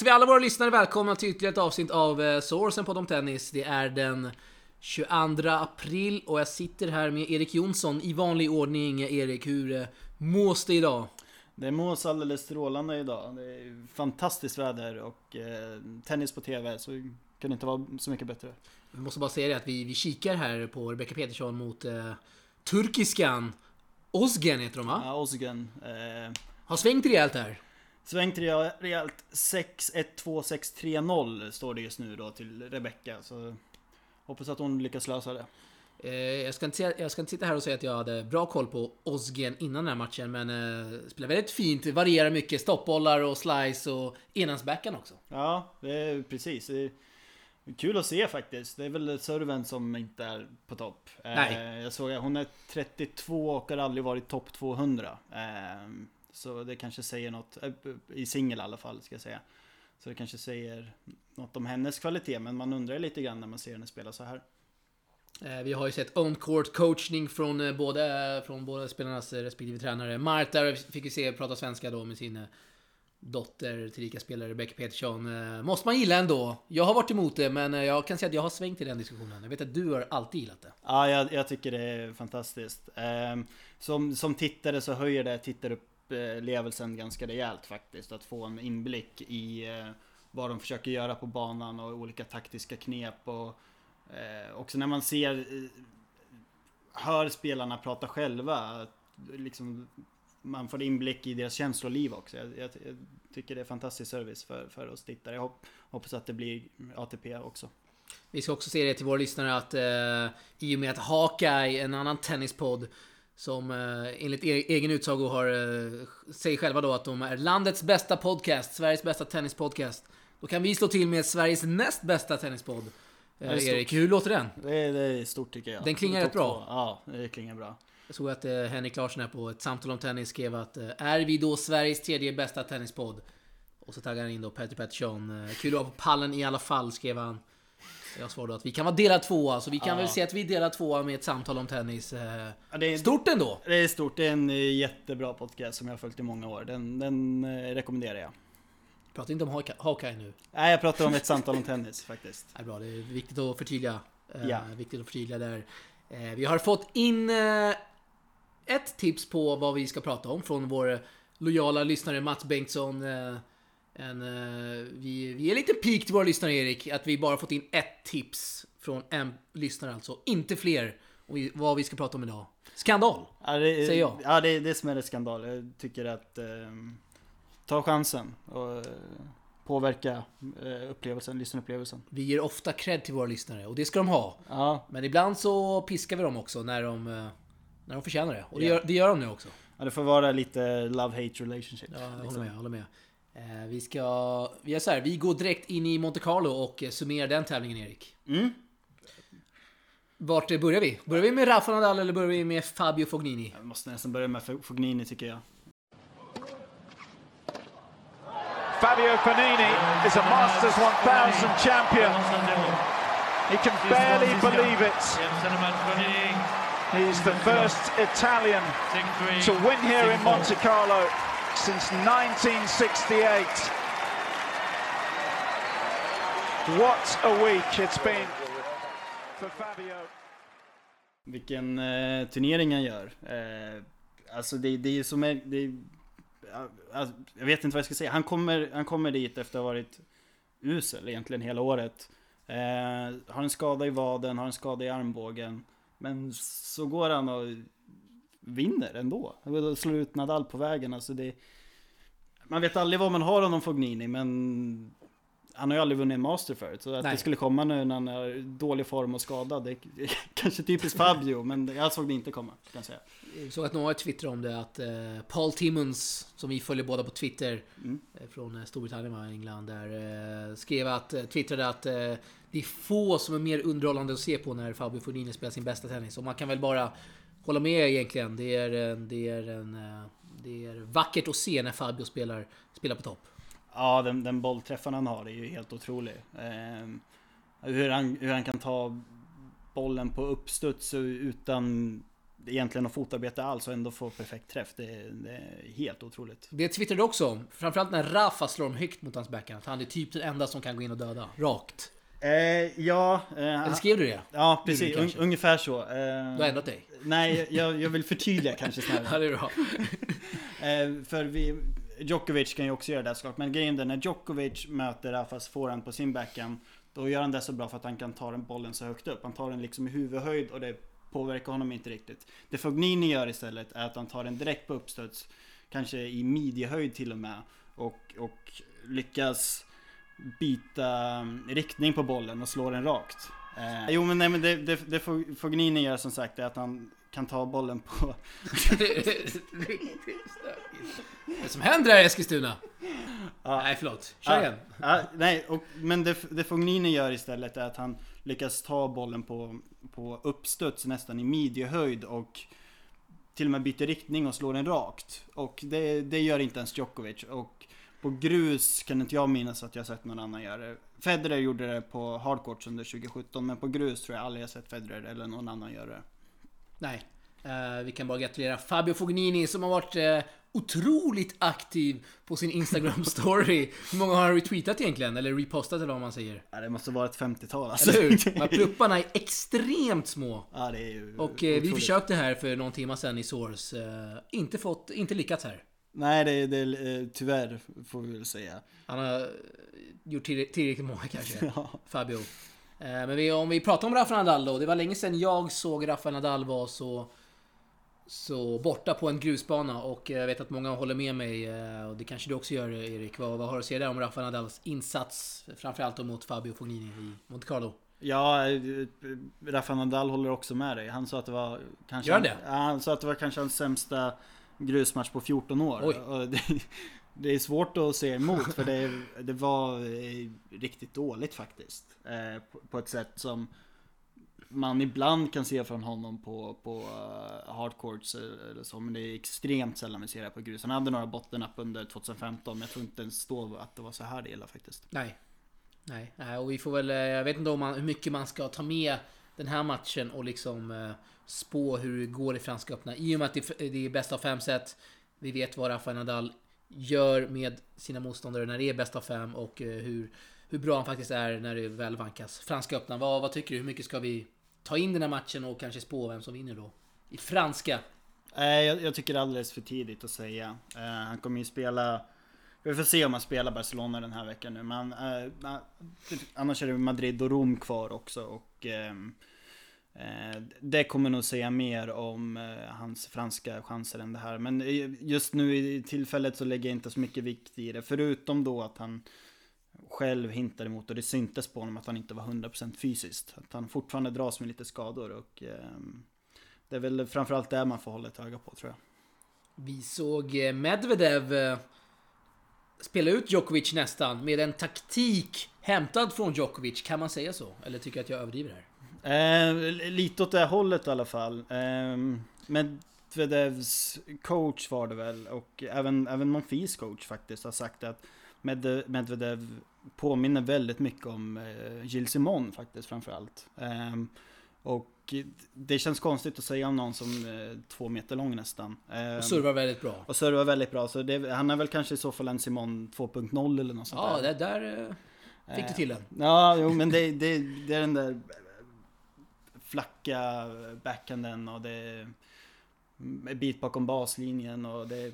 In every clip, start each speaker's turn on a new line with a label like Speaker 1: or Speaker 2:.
Speaker 1: hälsar vi alla våra lyssnare välkomna till ytterligare ett avsnitt av eh, Sourcen på Dom Tennis. Det är den 22 april och jag sitter här med Erik Jonsson i vanlig ordning. Erik, hur eh, mås det idag?
Speaker 2: Det mås alldeles strålande idag. Det är fantastiskt väder och eh, tennis på TV, så det kan inte vara så mycket bättre.
Speaker 1: Vi måste bara säga det att vi, vi kikar här på Rebecca Petersson mot eh, turkiskan Ozgen heter de va?
Speaker 2: Ja, Ozgen. Eh,
Speaker 1: Har svängt rejält här.
Speaker 2: Svängt re- rejält 6-1-2-6-3-0 står det just nu då till Rebecca. Så hoppas att hon lyckas lösa det.
Speaker 1: Eh, jag, ska inte, jag ska inte sitta här och säga att jag hade bra koll på Ozgen innan den här matchen, men eh, spelar väldigt fint, varierar mycket, stoppbollar och slice och enhandsbackhand också.
Speaker 2: Ja, det är precis. Det är kul att se faktiskt. Det är väl serven som inte är på topp. Eh,
Speaker 1: Nej.
Speaker 2: Jag såg att hon är 32 och har aldrig varit topp 200. Eh, Så det kanske säger något, eh, i singel i alla fall ska jag säga. Så det kanske säger något om hennes kvalitet, men man undrar lite grann när man ser henne spela så här.
Speaker 1: Eh, Vi har ju sett on court coachning från eh, både, från båda spelarnas respektive tränare. Marta fick vi se prata svenska då med sin dotter, tillika spelare Rebecca Petersson. Måste man gilla ändå. Jag har varit emot det, men jag kan säga att jag har svängt i den diskussionen. Jag vet att du har alltid gillat det.
Speaker 2: Ja, jag, jag tycker det är fantastiskt. Ehm, som, som tittare så höjer det upplevelsen ganska rejält faktiskt. Att få en inblick i eh, vad de försöker göra på banan och olika taktiska knep. Och eh, också när man ser, eh, hör spelarna prata själva. Liksom, man får inblick i deras känsloliv också. Jag, jag, jag tycker det är fantastisk service för, för oss tittare. Jag hopp, hoppas att det blir ATP också.
Speaker 1: Vi ska också säga det till våra lyssnare att eh, i och med att Hawkeye, en annan tennispodd, som eh, enligt e- egen utsago har, eh, säger själva då att de är landets bästa podcast, Sveriges bästa tennispodcast. Då kan vi slå till med Sveriges näst bästa tennispodd. Eh. Erik, hur låter den?
Speaker 2: Det är, det är stort tycker jag.
Speaker 1: Den klingar rätt bra.
Speaker 2: Ja, det klingar bra.
Speaker 1: Jag såg att Henrik Larsson här på ett samtal om tennis skrev att är vi då Sveriges tredje bästa tennispodd? Och så taggade han in då Petter Pettersson. Kul att vara på pallen i alla fall, skrev han. Jag svarade att vi kan vara delad tvåa, så vi kan
Speaker 2: Ja.
Speaker 1: väl se att vi är delad tvåa med ett samtal om tennis. Eh,
Speaker 2: Ja, det, är,
Speaker 1: stort ändå!
Speaker 2: det är stort. Det är en eh, jättebra podcast som jag har följt i många år. Den, den eh, rekommenderar jag.
Speaker 1: Prata inte om Hawkeye- nu.
Speaker 2: Nej, jag pratar om ett samtal om tennis faktiskt.
Speaker 1: Det är bra, det är viktigt att förtydliga.
Speaker 2: Ja.
Speaker 1: Viktigt att förtydliga där. Vi har fått in ett tips på vad vi ska prata om från vår lojala lyssnare Mats Bengtsson. En, eh, vi, vi är lite till våra lyssnare Erik, att vi bara fått in ett tips från en lyssnare alltså, inte fler. Och vi, vad vi ska prata om idag. Skandal!
Speaker 2: Ja, det, är-
Speaker 1: Säger jag.
Speaker 2: Ja, det är det som är det skandal. Jag tycker att eh, ta chansen och eh, påverka eh, upplevelsen, lyssnarupplevelsen.
Speaker 1: Vi ger ofta cred till våra lyssnare och det ska de ha.
Speaker 2: Ja,
Speaker 1: Men ibland så piskar vi dem också när de, eh, när de förtjänar det. Och det,
Speaker 2: Ja.
Speaker 1: gör, det gör de nu också.
Speaker 2: ja, det får vara lite love-hate relationship.
Speaker 1: Ja, jag håller med. Jag håller med. Eh, vi ska... Vi gör så här, vi går direkt in i Monte Carlo och eh, summerar den tävlingen, Erik.
Speaker 2: Mm.
Speaker 1: Vart eh, börjar vi? Börjar vi med Rafa Nadal eller börjar vi med Fabio Fognini?
Speaker 2: Jag måste nästan börja med Fognini tycker jag.
Speaker 3: Fabio Fanini is a Masters 1000 champion. He can barely believe it. He's the first Italian to win here in Monte Carlo since 1968. What a week it's been for Fabio.
Speaker 2: Vilken eh, turnering han gör. Eh, alltså det, det är ju som är, det alltså, Jag vet inte vad jag ska säga. Han kommer, han kommer dit efter att ha varit usel egentligen hela året. Eh, har en skada i vaden, har en skada i armbågen. Men så går han och vinner ändå. Slår ut Nadal på vägen. Alltså det, man vet aldrig vad man har honom Fognini men han har ju aldrig vunnit en master förut. Så att
Speaker 1: Nej.
Speaker 2: det skulle komma nu när han är i dålig form och skadad. Det är kanske typiskt Fabio men jag såg det inte komma. Kan jag säga.
Speaker 1: Jag såg att några twittrade om det att eh, Paul Timmons, som vi följer båda på Twitter,
Speaker 2: Mm.
Speaker 1: eh, från eh, Storbritannien va, England, där eh, skrev att, twittrade att eh, det är få som är mer underhållande att se på när Fabio Fognini spelar sin bästa tennis. Och man kan väl bara hålla med egentligen. Det är, en- det är, en, det är vackert att se när Fabio spelar, spelar på topp.
Speaker 2: Ja, den, den bollträffen han har är ju helt otrolig. Ehm, hur, han, hur han kan ta bollen på uppstuds utan egentligen något fotarbete alls och ändå få perfekt träff. Det, är- det är helt otroligt.
Speaker 1: Det twittrade också om. Framförallt när Rafa slår dem högt mot hans backhand. Han är typ den enda som kan gå in och döda. Rakt.
Speaker 2: Eh, ja, eh,
Speaker 1: Eller skrev du det?
Speaker 2: ja precis. Un, ungefär så. Eh,
Speaker 1: Du har ändrat dig?
Speaker 2: nej, jag, jag vill förtydliga kanske
Speaker 1: Ja,
Speaker 2: snarare.
Speaker 1: det är bra.
Speaker 2: Eh, för vi, Djokovic kan ju också göra det såklart. Men grejen är när Djokovic möter Rafas forehand på sin backhand. Då gör han det så bra för att han kan ta den bollen så högt upp. Han tar den liksom i huvudhöjd och det påverkar honom inte riktigt. Det Fognini gör istället är att han tar den direkt på uppstuds. Kanske i midjehöjd till och med. Och, och lyckas byta riktning på bollen och slå den rakt. Eh, jo men nej men det, det, det Fognini gör som sagt är att han kan ta bollen på
Speaker 1: Riktigt stökigt. Vad som händer här i Eskilstuna?
Speaker 2: Ja.
Speaker 1: Nej, förlåt. Kör igen.
Speaker 2: Ja, nej, och, men det, det Fognini gör istället är att han lyckas ta bollen på, på uppstuds nästan i midjehöjd och till och med byter riktning och slår den rakt. Och det, det gör inte ens Djokovic. Och på grus kan inte jag minnas att jag sett någon annan göra det. Federer gjorde det på hardcourts under 2017 men på grus tror jag aldrig jag sett Federer eller någon annan göra det.
Speaker 1: Nej. Eh, vi kan bara gratulera Fabio Fognini som har varit eh, otroligt aktiv på sin Instagram-story. Hur många har han retweetat egentligen? Eller repostat eller vad man säger?
Speaker 2: Ja, det måste vara ett 50-tal alltså.
Speaker 1: Eller hur? Plupparna är extremt små.
Speaker 2: Ja, det är ju
Speaker 1: Och eh, vi försökte här för någon timme sedan i Source. Eh, inte fått, inte lyckats här.
Speaker 2: Nej, det, det eh, tyvärr får vi väl säga.
Speaker 1: Han har gjort tillräck- tillräckligt många kanske.
Speaker 2: Ja.
Speaker 1: Fabio. Eh, Men vi, om vi pratar om Rafa Nadal då. Det var länge sedan jag såg Rafa Nadal vara så, så borta på en grusbana. Och jag vet att många håller med mig. eh, Och det kanske du också gör Erik. Vad, vad har du att säga där om Rafa Nadals insats? Framförallt mot Fabio Fognini i Monte Carlo.
Speaker 2: Ja, eh, Rafa Nadal håller också med dig. Han sa att det var kanske...
Speaker 1: Gör han det?
Speaker 2: Ja, han sa att det var kanske hans sämsta grusmatch på 14 år. Det, det är svårt att se emot för det, det var eh, riktigt dåligt faktiskt. Eh, på, på ett sätt som man ibland kan se från honom på, på uh, hardcourts eller så, men det är extremt sällan vi ser det på grus. Han hade några bottennapp under 2015, men jag tror inte ens då att det var så här illa faktiskt.
Speaker 1: Nej. Nej, och vi får väl... eh, Jag vet inte om man, hur mycket man ska ta med den här matchen och liksom eh, spå hur det går i Franska öppna. I och med att det, det är bäst av fem set. Vi vet vad Rafael Nadal gör med sina motståndare när det är bäst av fem och eh, hur, hur bra han faktiskt är när det väl vankas. Franska öppna, vad, vad tycker du? Hur mycket ska vi ta in den här matchen och kanske spå vem som vinner då? I franska.
Speaker 2: Nej, jag, jag tycker det är alldeles för tidigt att säga. Eh, han kommer ju spela... Vi får se om han spelar Barcelona den här veckan nu. Men eh, annars är det Madrid och Rom kvar också. Och eh, Eh, det kommer nog säga mer om eh, hans franska chanser än det här. Men just nu i tillfället så lägger jag inte så mycket vikt i det. Förutom då att han själv hintade emot och det syntes på honom att han inte var 100% fysiskt. Att han fortfarande dras med lite skador och ehm, det är väl framförallt det man får hålla ett öga på tror jag.
Speaker 1: Vi såg eh, Medvedev spela ut Djokovic nästan med en taktik hämtad från Djokovic. Kan man säga så? Eller tycker jag att jag överdriver här?
Speaker 2: Eh, lite åt det hållet i alla fall. Eh, Medvedevs coach var det väl och även, även Monfils coach faktiskt har sagt att Med, Medvedev påminner väldigt mycket om eh, Gilles Simon faktiskt framförallt. Eh, och det känns konstigt att säga om någon som är två meter lång nästan. Eh,
Speaker 1: Och servar väldigt bra.
Speaker 2: och servar väldigt bra. Så det, han är väl kanske i så fall en Simon 2.0 eller något sånt
Speaker 1: Ja,
Speaker 2: där.
Speaker 1: det där eh, fick du till den.
Speaker 2: Ja, jo men det, det, det är den där flacka backhanden och det är en bit bakom baslinjen och det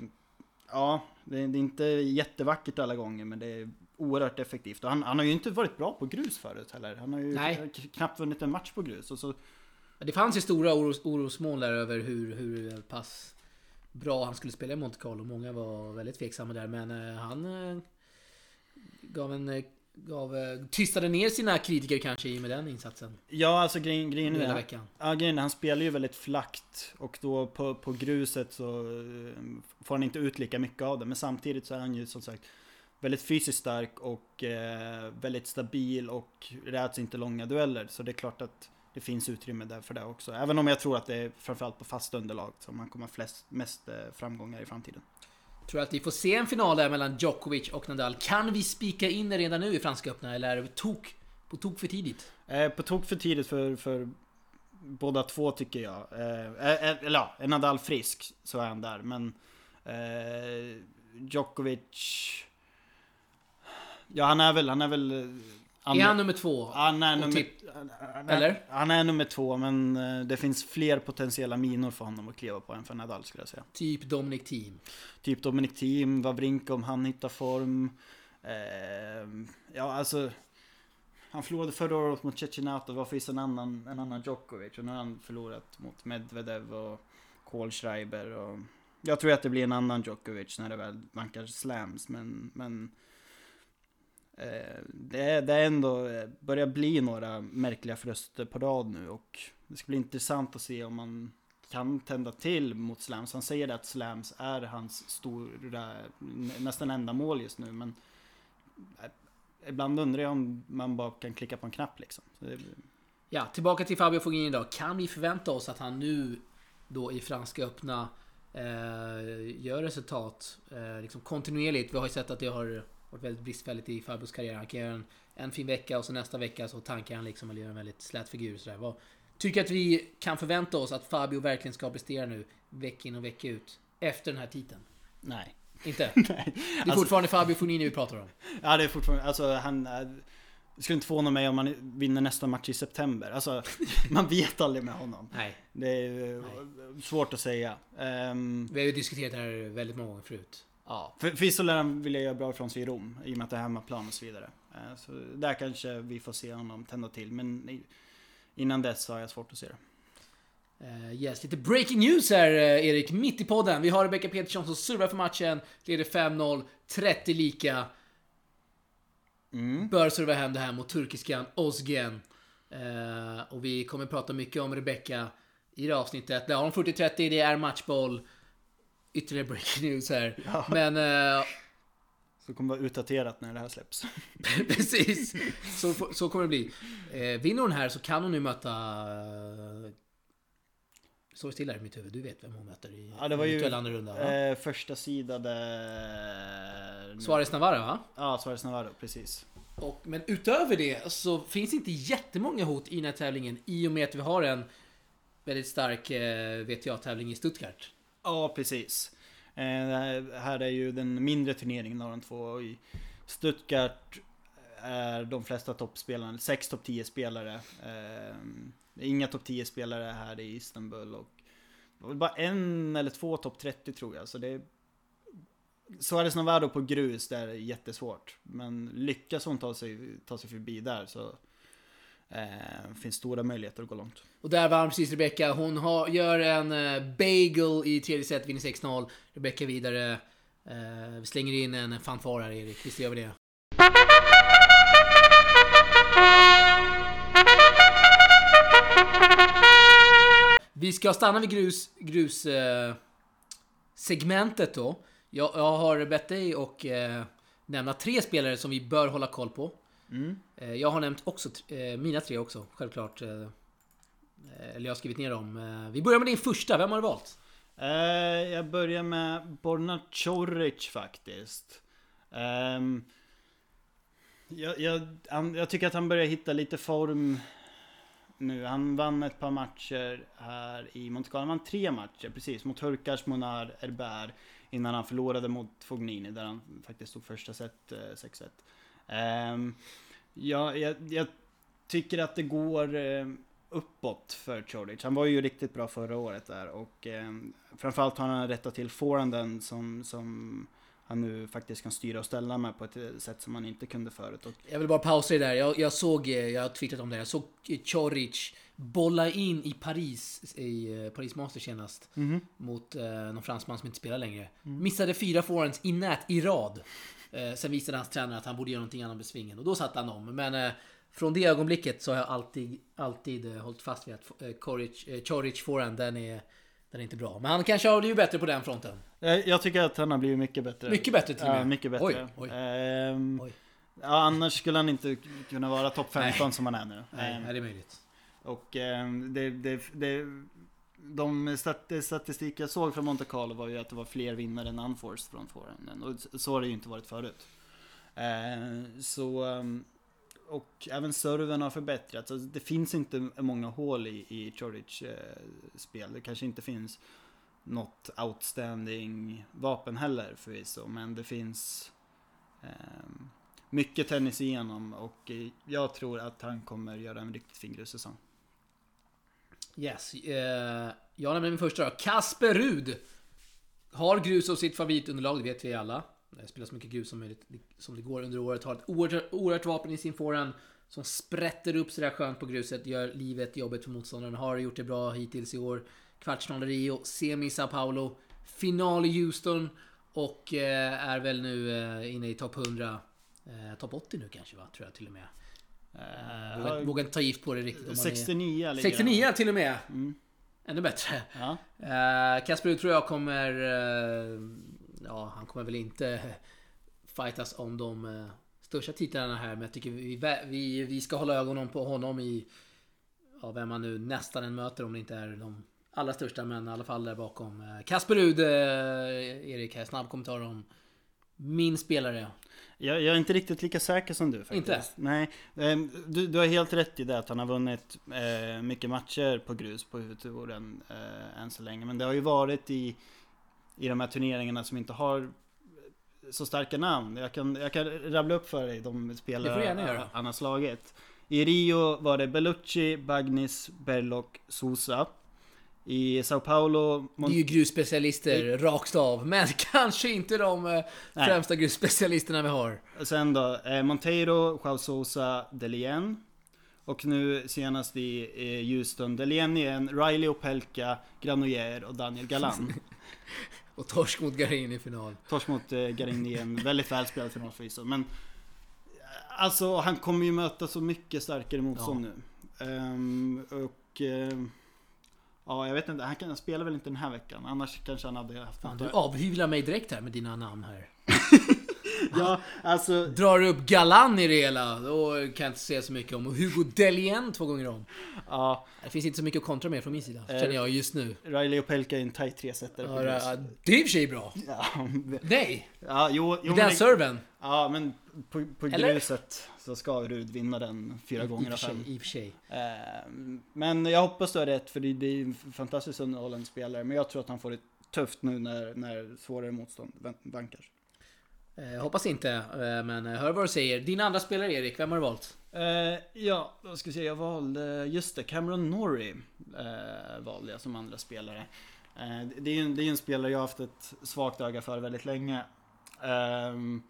Speaker 2: Ja, det, det är inte jättevackert alla gånger men det är oerhört effektivt. Och han, han har ju inte varit bra på grus förut heller. Han har ju
Speaker 1: Nej.
Speaker 2: knappt vunnit en match på grus. Och så,
Speaker 1: Det fanns ju stora oros, orosmoln där över hur, hur pass bra han skulle spela i Monte Carlo. Många var väldigt tveksamma där, men eh, han eh, gav en... Gav, eh, tystade ner sina kritiker kanske i och med den insatsen.
Speaker 2: ja, alltså grejen, grejen är det.
Speaker 1: veckan.
Speaker 2: Ja, grejen han spelar ju väldigt flackt och då på, på gruset så eh, får han inte ut lika mycket av det. Men samtidigt så är han ju som sagt väldigt fysiskt stark och eh, väldigt stabil och räds inte långa dueller. Så det är klart att det finns utrymme där för det också. Även om jag tror att det är framförallt på fast underlag som han kommer ha flest, mest eh, framgångar i framtiden.
Speaker 1: Tror du att vi får se en final där mellan Djokovic och Nadal. Kan vi spika in det redan nu i Franska öppna eller är det tok, på tok för tidigt?
Speaker 2: Eh, på tok för tidigt för, för båda två tycker jag. Eh, eh, eh, eller ja, är Nadal frisk så är han där. Men eh, Djokovic... Ja han är väl, han är väl... Eh,
Speaker 1: är han nummer två?
Speaker 2: Han är, nummer,
Speaker 1: typ-
Speaker 2: han,
Speaker 1: eller?
Speaker 2: är, han är nummer två men eh, det finns fler potentiella minor för honom att kliva på än för Nadal skulle jag säga.
Speaker 1: Typ Dominic Thiem.
Speaker 2: Typ Dominic Thiem, Wawrinka om han hittar form. Eh, ja alltså. Han förlorade förra året mot Cecinato, varför finns en annan, en annan Djokovic? Och nu har han förlorat mot Medvedev och Kohlschreiber och... Jag tror att det blir en annan Djokovic när det väl vankar slams men... men Eh, det, är, det är ändå, eh, börjar bli några märkliga förluster på rad nu och det ska bli intressant att se om man kan tända till mot slams. Han säger att slams är hans stora, nästan enda mål just nu men eh, Ibland undrar jag om man bara kan klicka på en knapp liksom. Så det,
Speaker 1: Ja, tillbaka till Fabio Fognini då. Kan vi förvänta oss att han nu då i Franska öppna eh, gör resultat eh, liksom kontinuerligt? Vi har ju sett att det har varit väldigt bristfälligt i Fabios karriär. Han kan göra en, en fin vecka och så nästa vecka så tankar han liksom eller gör en väldigt slät figur. Sådär. Vad, tycker att vi kan förvänta oss att Fabio verkligen ska prestera nu vecka in och vecka ut efter den här titeln?
Speaker 2: nej.
Speaker 1: Inte?
Speaker 2: nej.
Speaker 1: Det är
Speaker 2: Alltså-
Speaker 1: fortfarande Fabio Fognini vi pratar om.
Speaker 2: Ja det är fortfarande, alltså han... eh, Det skulle inte förvåna mig om han vinner nästa match i september. Alltså, man vet aldrig med honom.
Speaker 1: Nej,
Speaker 2: Det är eh, svårt att säga. Ehm,
Speaker 1: vi har ju diskuterat det här väldigt många gånger förut.
Speaker 2: Ja. För, förvisso lär han vilja göra bra ifrån sig i Rom, i och med att det är hemmaplan och så vidare. Eh, så där kanske vi får se honom tända till, men innan dess så har jag svårt att se det.
Speaker 1: Uh, yes, lite breaking news här eh, Erik, mitt i podden. Vi har Rebecca Petersson som servar för matchen, leder 5-0, 30 lika.
Speaker 2: Mm.
Speaker 1: Bör serva hem det här mot turkiskan Ozgen. Eh, och vi kommer prata mycket om Rebecca i det här avsnittet. Där har hon 40-30, det är matchboll. Ytterligare breaking news här.
Speaker 2: Ja.
Speaker 1: Men eh,
Speaker 2: Så kommer vara utdaterat när det här släpps.
Speaker 1: precis, så, så kommer det bli. Eh, vinner hon här så kan hon nu möta... Uh, står still här i mitt huvud, du vet vem hon möter i
Speaker 2: Ja, det var ju,
Speaker 1: andra runda.
Speaker 2: Eh, första sidade...
Speaker 1: Suarez Navarra va?
Speaker 2: Ja, Suarez Navarro, precis.
Speaker 1: Och, men utöver det så finns inte jättemånga hot i den här tävlingen i och med att vi har en väldigt stark eh, VTA-tävling i Stuttgart.
Speaker 2: Ja, precis. Eh, det här- är ju den mindre turneringen av de två. I Stuttgart är de flesta toppspelarna, sex topp 10 spelare. Eh, inga topp 10 spelare här i Istanbul och det var väl bara en eller två topp 30 tror jag. Så det är Suarez Navarro på grus, det är jättesvårt. Men lyckas hon ta sig, ta sig förbi där så eh, finns stora möjligheter att gå långt.
Speaker 1: Och där vann precis Rebecka. Hon har, gör en eh, bagel i tredje set, vinner 6-0. Rebecka vidare. Eh, vi slänger in en fanfar här Erik, visst gör vi det? Vi ska stanna vid grus, grus eh, segmentet då. Jag, jag har bett dig och eh, nämna tre spelare som vi bör hålla koll på.
Speaker 2: Mm.
Speaker 1: Eh, Jag har nämnt också eh, mina tre också, självklart. eh, Eller jag har skrivit ner dem. Vi börjar med din första, vem har du valt?
Speaker 2: Jag börjar med Borna Coric faktiskt. Ehm, jag, jag, han, jag tycker att han börjar hitta lite form nu. Han vann ett par matcher här i Monte Carlo. Han vann tre matcher precis. Mot Hurkacz, Monar, Herbert. Innan han förlorade mot Fognini där han faktiskt tog första set eh, 6-1. Ehm, jag, jag, jag tycker att det går eh, uppåt för Chorich. Han var ju riktigt bra förra året där och eh, framförallt har han rättat till forehanden som, som han nu faktiskt kan styra och ställa med på ett eh, sätt som han inte kunde förut. Och,
Speaker 1: Jag vill bara pausa det där. Jag, jag såg, eh, jag har twittrat om det. Jag såg eh, Choric bolla in i Paris, i eh, Paris Masters senast. Mot eh, någon fransman som inte spelar längre. Missade fyra forehands i nät i rad. Eh, sen visade hans tränare att han borde göra någonting annat med svingen och då satte han om. Men eh, från det ögonblicket så har jag alltid, alltid eh, hållit fast vid att eh, Choric, eh, Choric forehand, den är, den är inte bra. Men han kanske har blivit bättre på den fronten.
Speaker 2: jag, jag tycker att han har blivit mycket bättre.
Speaker 1: Mycket bättre till och
Speaker 2: Ja,
Speaker 1: med.
Speaker 2: mycket bättre.
Speaker 1: Oj, oj.
Speaker 2: Ehm,
Speaker 1: Oj.
Speaker 2: Ja, annars skulle han inte kunna vara topp 15
Speaker 1: Nej.
Speaker 2: som han är nu.
Speaker 1: Nej,
Speaker 2: Ehm,
Speaker 1: är det är möjligt.
Speaker 2: Och ehm, det, det, det, de statistik jag såg från Monte Carlo var ju att det var fler vinnare än unforced från forehanden. Och så har det ju inte varit förut. Eh, så... Ehm, och även serven har förbättrats. Alltså, det finns inte många hål i, i Chorich eh, spel. Det kanske inte finns något outstanding vapen heller förvisso. Men det finns eh, mycket tennis igenom och eh, jag tror att han kommer göra en riktigt fin grussäsong.
Speaker 1: Yes. Eh, jag nämner min första då. Kasper Rud. Har grus som sitt favoritunderlag, det vet vi alla. Spelar så mycket grus som möjligt som det går under året. Har ett oerhört, oerhört vapen i sin forehand som sprätter upp sådär skönt på gruset. Gör livet jobbigt för motståndaren. Har gjort det bra hittills i år. Kvartsfinal i Rio, semi Sao Paulo, final i Houston och eh, är väl nu eh, inne i topp 100. Eh, topp 80 nu kanske va? Tror jag till och med. Uh, vågar, vågar inte ta gift på det riktigt. Om
Speaker 2: 69
Speaker 1: man är, 69 till och med! Mm. Ännu bättre.
Speaker 2: Ja.
Speaker 1: Kasper tror jag kommer... ja, han kommer väl inte fightas om de största titlarna här. Men jag tycker vi, vi, vi ska hålla ögonen på honom i... Ja, vem man nu nästan än möter om det inte är de allra största. Men i alla fall där bakom. Kasper Rud, Erik här. Snabb kommentar om min spelare.
Speaker 2: Jag, jag, är inte riktigt lika säker som du faktiskt.
Speaker 1: Inte?
Speaker 2: Nej. Ehm, du, du har helt rätt i det att han har vunnit eh, mycket matcher på grus på huvudtouren eh, än så länge. Men det har ju varit i, i de här turneringarna som inte har så starka namn. Jag kan, jag kan rabbla upp för dig de spelare han har slagit. I Rio var det Bellucci, Bagnis, Berlock, Sosa. I Sao Paulo...
Speaker 1: Mont- det är ju grusspecialister det... rakt av. Men kanske inte de eh, främsta grusspecialisterna vi har.
Speaker 2: Sen då, eh, Monteiro, Joao Sousa, Delien. Och nu senast i eh, Houston, Delien igen, Riley Opelka, Granoyer och Daniel Galan.
Speaker 1: och torsk mot Garin i final.
Speaker 2: Torsk mot eh, Garin i en väldigt välspelad final förvisso. Men alltså han kommer ju möta så mycket starkare motstånd ja. nu. Um, och... Um, Ja, jag vet inte. Han, kan, han spelar väl inte den här veckan. Annars kanske han hade haft
Speaker 1: Fan, Du avhyvlar mig direkt här med dina namn här.
Speaker 2: ja, alltså...
Speaker 1: Drar upp Galan i det hela, då kan jag inte säga så mycket om. Och Hugo Delien två gånger om.
Speaker 2: Ja.
Speaker 1: Det finns inte så mycket att kontra med från min sida, eh, känner jag just nu.
Speaker 2: Riley och Pelka är en tight tresetare.
Speaker 1: Ja, det är i och för sig bra.
Speaker 2: Ja,
Speaker 1: Nej!
Speaker 2: Ja, jo, jo,
Speaker 1: den serven.
Speaker 2: Ja, men på, på gruset så ska Rud vinna den fyra I, gånger.
Speaker 1: I och för sig.
Speaker 2: Eh, men jag hoppas du har rätt, för det, det är en fantastiskt underhållande spelare. Men jag tror att han får det tufft nu när, när svårare motstånd vankar.
Speaker 1: Eh, hoppas inte, eh, men eh, hör vad du säger. Din andra spelare Erik, vem har du valt?
Speaker 2: Eh, ja, vad ska jag säga, jag valde, just det, Cameron Norrie eh, valde jag som andra spelare. det är ju en, en spelare jag har haft ett svagt öga för väldigt länge. Ehm,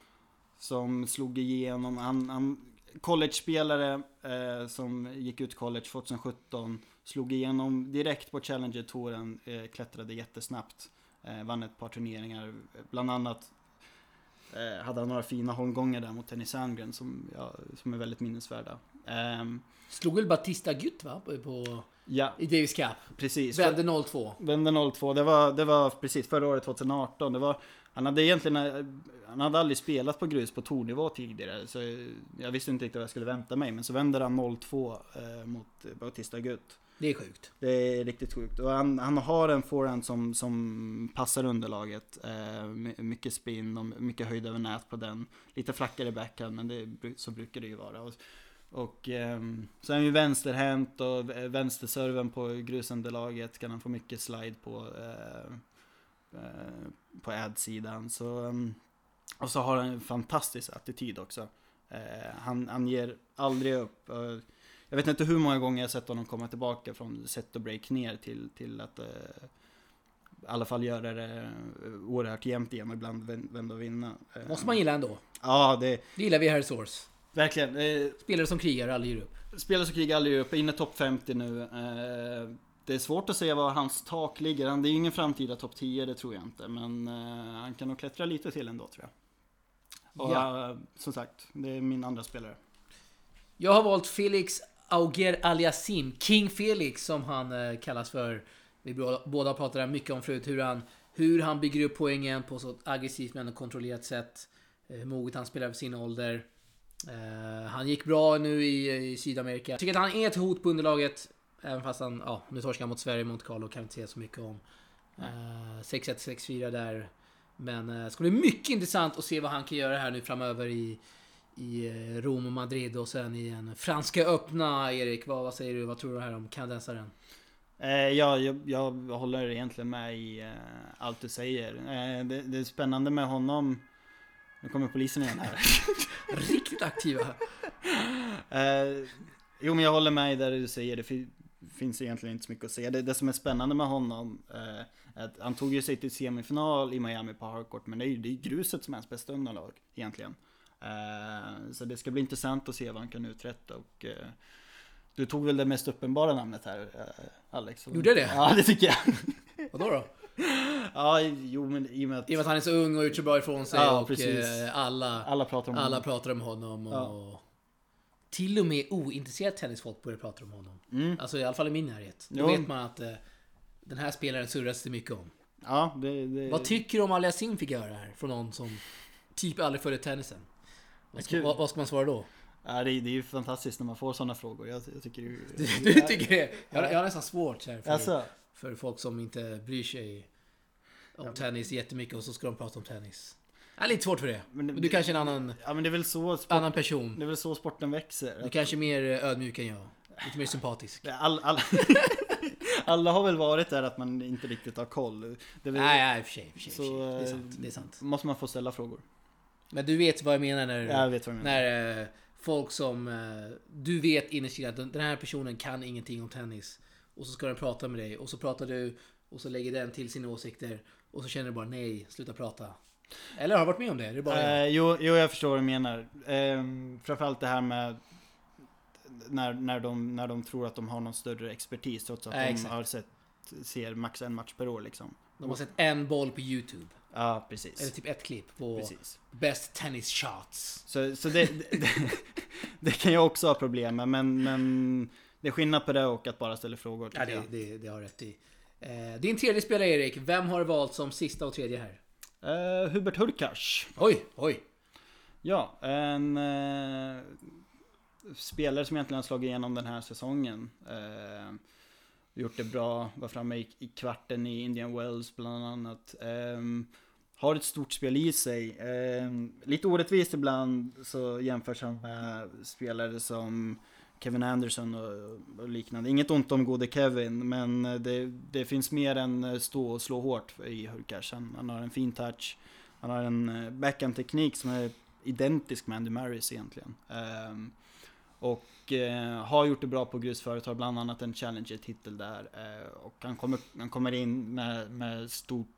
Speaker 2: som slog igenom, han, han college-spelare eh, som gick ut college 2017. Slog igenom direkt på Challenger-touren, eh, klättrade jättesnabbt. Vann ett par turneringar, bland annat eh, hade han några fina holmgångar där mot Tenny Sandgren som, ja, som är väldigt minnesvärda. Ehm,
Speaker 1: slog väl Batista Gutt va? På,
Speaker 2: ja,
Speaker 1: I Davis Cup?
Speaker 2: Precis.
Speaker 1: Vände 02.
Speaker 2: Vände 02. Det var, det var precis förra året 2018. Det var, han hade egentligen han hade aldrig spelat på grus på tournivå tidigare. Så jag visste inte riktigt vad jag skulle vänta mig. Men så vänder han 0-2 eh, mot Bautista Gutt.
Speaker 1: Det är sjukt.
Speaker 2: Det är riktigt sjukt. Och han, han har en forehand som, som passar underlaget. Eh, mycket spin och mycket höjd över nät på den. Lite flackare backhand, men det, så brukar det ju vara. Och, och eh, så är han ju vänsterhänt och vänsterserven på grusunderlaget kan han få mycket slide på. Eh, eh på ad-sidan. Så ehm, och så har han en fantastisk attityd också. Eh, han, han ger aldrig upp. Och, jag vet inte hur många gånger jag sett honom komma tillbaka från set och break ner till, till att uh, i alla fall göra det oerhört jämnt igen och ibland vända och vinna.
Speaker 1: Uh, Måste man gilla ändå.
Speaker 2: Ja, det...
Speaker 1: Det gillar vi här i Source.
Speaker 2: Verkligen. Eh,
Speaker 1: spelare som krigar aldrig ger upp.
Speaker 2: Spelare som krigar aldrig ger upp. Inne topp 50 nu. Eh, det är svårt att säga var hans tak ligger. Det är ingen framtida topp 10, det tror jag inte. Men eh, han kan nog klättra lite till ändå tror jag. Och ja. som sagt, det är min andra spelare.
Speaker 1: Jag har valt Felix Auger Aliasim, King Felix som han eh, kallas för. Vi båda pratade mycket om förut hur han, hur han bygger upp poängen på så aggressivt men kontrollerat sätt. Eh, hur moget han spelar för sin ålder. Eh, han gick bra nu i, i Sydamerika. Jag tycker att han är ett hot på underlaget. Även fast han, ja, nu torskar han mot Sverige mot Carlo kan vi inte säga så mycket om. 6-1, 6-4 där. Men det ska bli mycket intressant att se vad han kan göra här nu framöver i, i eh, Rom och Madrid och sen i en Franska öppna. Erik, vad, vad säger du? Vad tror du här om kanadensaren?
Speaker 2: Eh, ja, jag, jag håller egentligen med i eh, allt du säger. Eh, det, det är spännande med honom. Nu kommer polisen igen här.
Speaker 1: Riktigt aktiva.
Speaker 2: Eh, jo men jag håller med i det du säger, det fi- finns egentligen inte så mycket att säga. Det, det som är spännande med honom, eh, är att han tog ju sig till semifinal i Miami på hardcourt, men det är ju det är ju gruset som är hans bästa underlag egentligen. Eh, så det ska bli intressant att se vad han kan uträtta och eh, du tog väl det mest uppenbara namnet här, eh, Alex?
Speaker 1: Gjorde jag det?
Speaker 2: Ja, det tycker jag.
Speaker 1: Vadå då?
Speaker 2: Ja, jo men i och med att
Speaker 1: I och med att han är så ung och gjort så bra ifrån sig
Speaker 2: Ja,
Speaker 1: och
Speaker 2: precis.
Speaker 1: alla,
Speaker 2: alla pratar om
Speaker 1: alla
Speaker 2: honom.
Speaker 1: pratar om honom. Och
Speaker 2: Ja.
Speaker 1: Till och med ointresserat tennisfolk börjar prata om honom.
Speaker 2: Mm.
Speaker 1: Alltså i alla fall i min närhet. Då
Speaker 2: Jo.
Speaker 1: vet man att eh, den här spelaren surras det mycket om.
Speaker 2: Ja, det, det...
Speaker 1: Vad tycker du om Aliasim fick göra här? Från någon som typ aldrig följt tennisen. Vad ska, vad, vad ska man svara då?
Speaker 2: Ja, det, är- det är ju fantastiskt när man får sådana frågor. Jag, jag tycker ju...
Speaker 1: Du, du tycker det? Jag, har- jag har nästan svårt här för,
Speaker 2: Alltså,
Speaker 1: för folk som inte bryr sig om tennis jättemycket och så ska de prata om tennis. Jag är lite svårt för det.
Speaker 2: Men det-
Speaker 1: du kanske är en annan,
Speaker 2: ja men det är väl så, sport,
Speaker 1: annan person.
Speaker 2: det är väl så sporten växer.
Speaker 1: Du kanske är mer eh, ödmjuk än jag. Lite mer sympatisk.
Speaker 2: All, all, alla har väl varit där att man inte riktigt har koll. Det väl,
Speaker 1: Nej, nej, i och för sig. Det är
Speaker 2: eh,
Speaker 1: sant. Det är sant.
Speaker 2: måste man få ställa frågor.
Speaker 1: Men du vet vad jag menar när,
Speaker 2: Jag vet vad du menar.
Speaker 1: när eh, folk som... eh, Du vet innerst inne att den den här personen kan ingenting om tennis. Och så ska den prata med dig och så pratar du och så lägger den till sina åsikter. Och så känner du bara nej, sluta prata. Eller har du varit med om det? Det är bara jag.
Speaker 2: Eh, jo, jo, jag förstår vad du menar. Eh, framförallt det här med när, när, de, när de tror att de har någon större expertis trots att de har sett, ser max en match per år liksom.
Speaker 1: De har sett en boll på YouTube.
Speaker 2: Ja, precis.
Speaker 1: Eller typ ett klipp på
Speaker 2: precis.
Speaker 1: Best Tennis Shots.
Speaker 2: Så, så det, det, det kan jag också ha problem med, men, men det är skillnad på det och att bara ställa frågor.
Speaker 1: Ja, det, det, det har rätt i. Eh, din tredje spelare Erik, vem har du valt som sista och tredje här?
Speaker 2: Eh, Hubert Hurkacz.
Speaker 1: Oj, oj.
Speaker 2: Ja, en eh, spelare som egentligen har slagit igenom den här säsongen. Eh, gjort det bra, var framme i, i kvarten i Indian Wells bland annat. Eh, har ett stort spel i sig. Eh, lite orättvist ibland så jämförs han med spelare som Kevin Anderson och, och liknande. Inget ont om gode Kevin, men det, det finns mer än stå och slå hårt i Hurkacz. Han, han har en fin touch. Han har en eh, backhandteknik som är identisk med Andy Marys egentligen. Eh, och eh, har gjort det bra på grus förut, har bland annat en Challenger-titel där. Eh, och han kommer, han kommer in med, med stort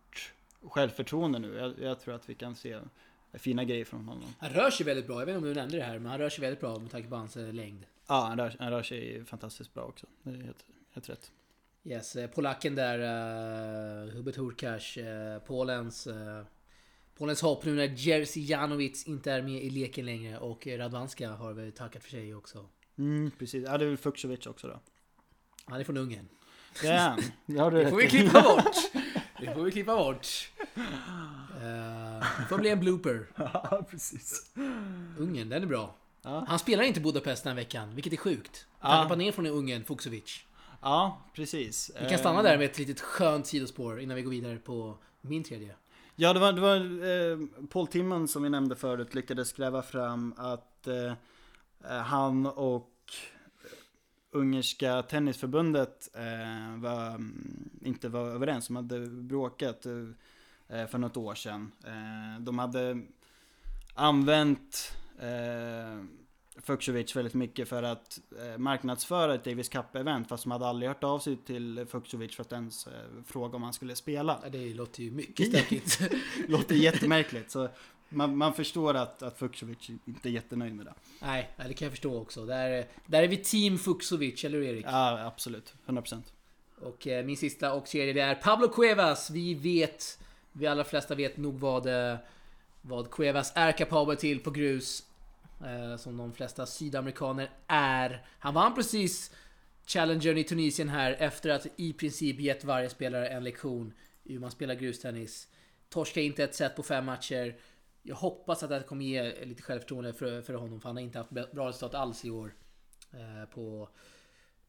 Speaker 2: självförtroende nu. Jag, jag tror att vi kan se fina grejer från honom.
Speaker 1: Han rör sig väldigt bra. Jag vet inte om du nämnde det här, men han rör sig väldigt bra med tanke på hans eh, längd.
Speaker 2: Ja, han rör, han rör sig fantastiskt bra också. Det är helt, helt rätt.
Speaker 1: Yes, eh, polacken där, uh, Hubert Hurkacz, uh, Polens, uh, Polens hopp nu när Jerzy Janowicz inte är med i leken längre och Radwanska har väl tackat för sig också.
Speaker 2: Mm, precis. Ja, det är väl Fuksovic också då.
Speaker 1: Han är från Ungern.
Speaker 2: Det är han. Det har du
Speaker 1: Det får vi klippa bort! Det får vi klippa bort. Uh, det får bli en blooper.
Speaker 2: Ja, precis.
Speaker 1: Ungern, den är bra.
Speaker 2: Ja.
Speaker 1: Han spelar inte Budapest den här veckan, vilket är sjukt. Han tappade ner från Ungern, Fuksovic.
Speaker 2: Ja, precis.
Speaker 1: Vi kan stanna där med ett litet skönt sidospår innan vi går vidare på min tredje.
Speaker 2: Ja, det var, det var eh, Paul Timmon som vi nämnde förut lyckades gräva fram att eh, han och ungerska tennisförbundet eh, var, mm, inte var överens. De hade bråkat eh, för något år sedan. Eh, de hade använt eh, Fuksovic väldigt mycket för att eh, marknadsföra ett Davis Cup-event fast de hade aldrig hört av sig till Fuksovic för att ens eh, fråga om han skulle spela.
Speaker 1: Ja, det låter ju mycket stökigt.
Speaker 2: Låter jättemärkligt. Så man, man förstår att, att Fuksovic inte är jättenöjd med det.
Speaker 1: Nej, det kan jag förstå också. Där, där är vi team Fuksovic, eller hur Erik?
Speaker 2: Ja, absolut. 100%.
Speaker 1: Och eh, min sista och tredje det är Pablo Cuevas. Vi vet, vi allra flesta vet nog vad, eh, vad Cuevas är kapabel till på grus. Eh, som de flesta sydamerikaner är. Han vann precis Challengern i Tunisien här efter att i princip gett varje spelare en lektion i hur man spelar grustennis. Torska inte ett set på fem matcher. Jag hoppas att det här kommer ge lite självförtroende för, för honom, för han har inte haft bra resultat alls i år. Eh, på,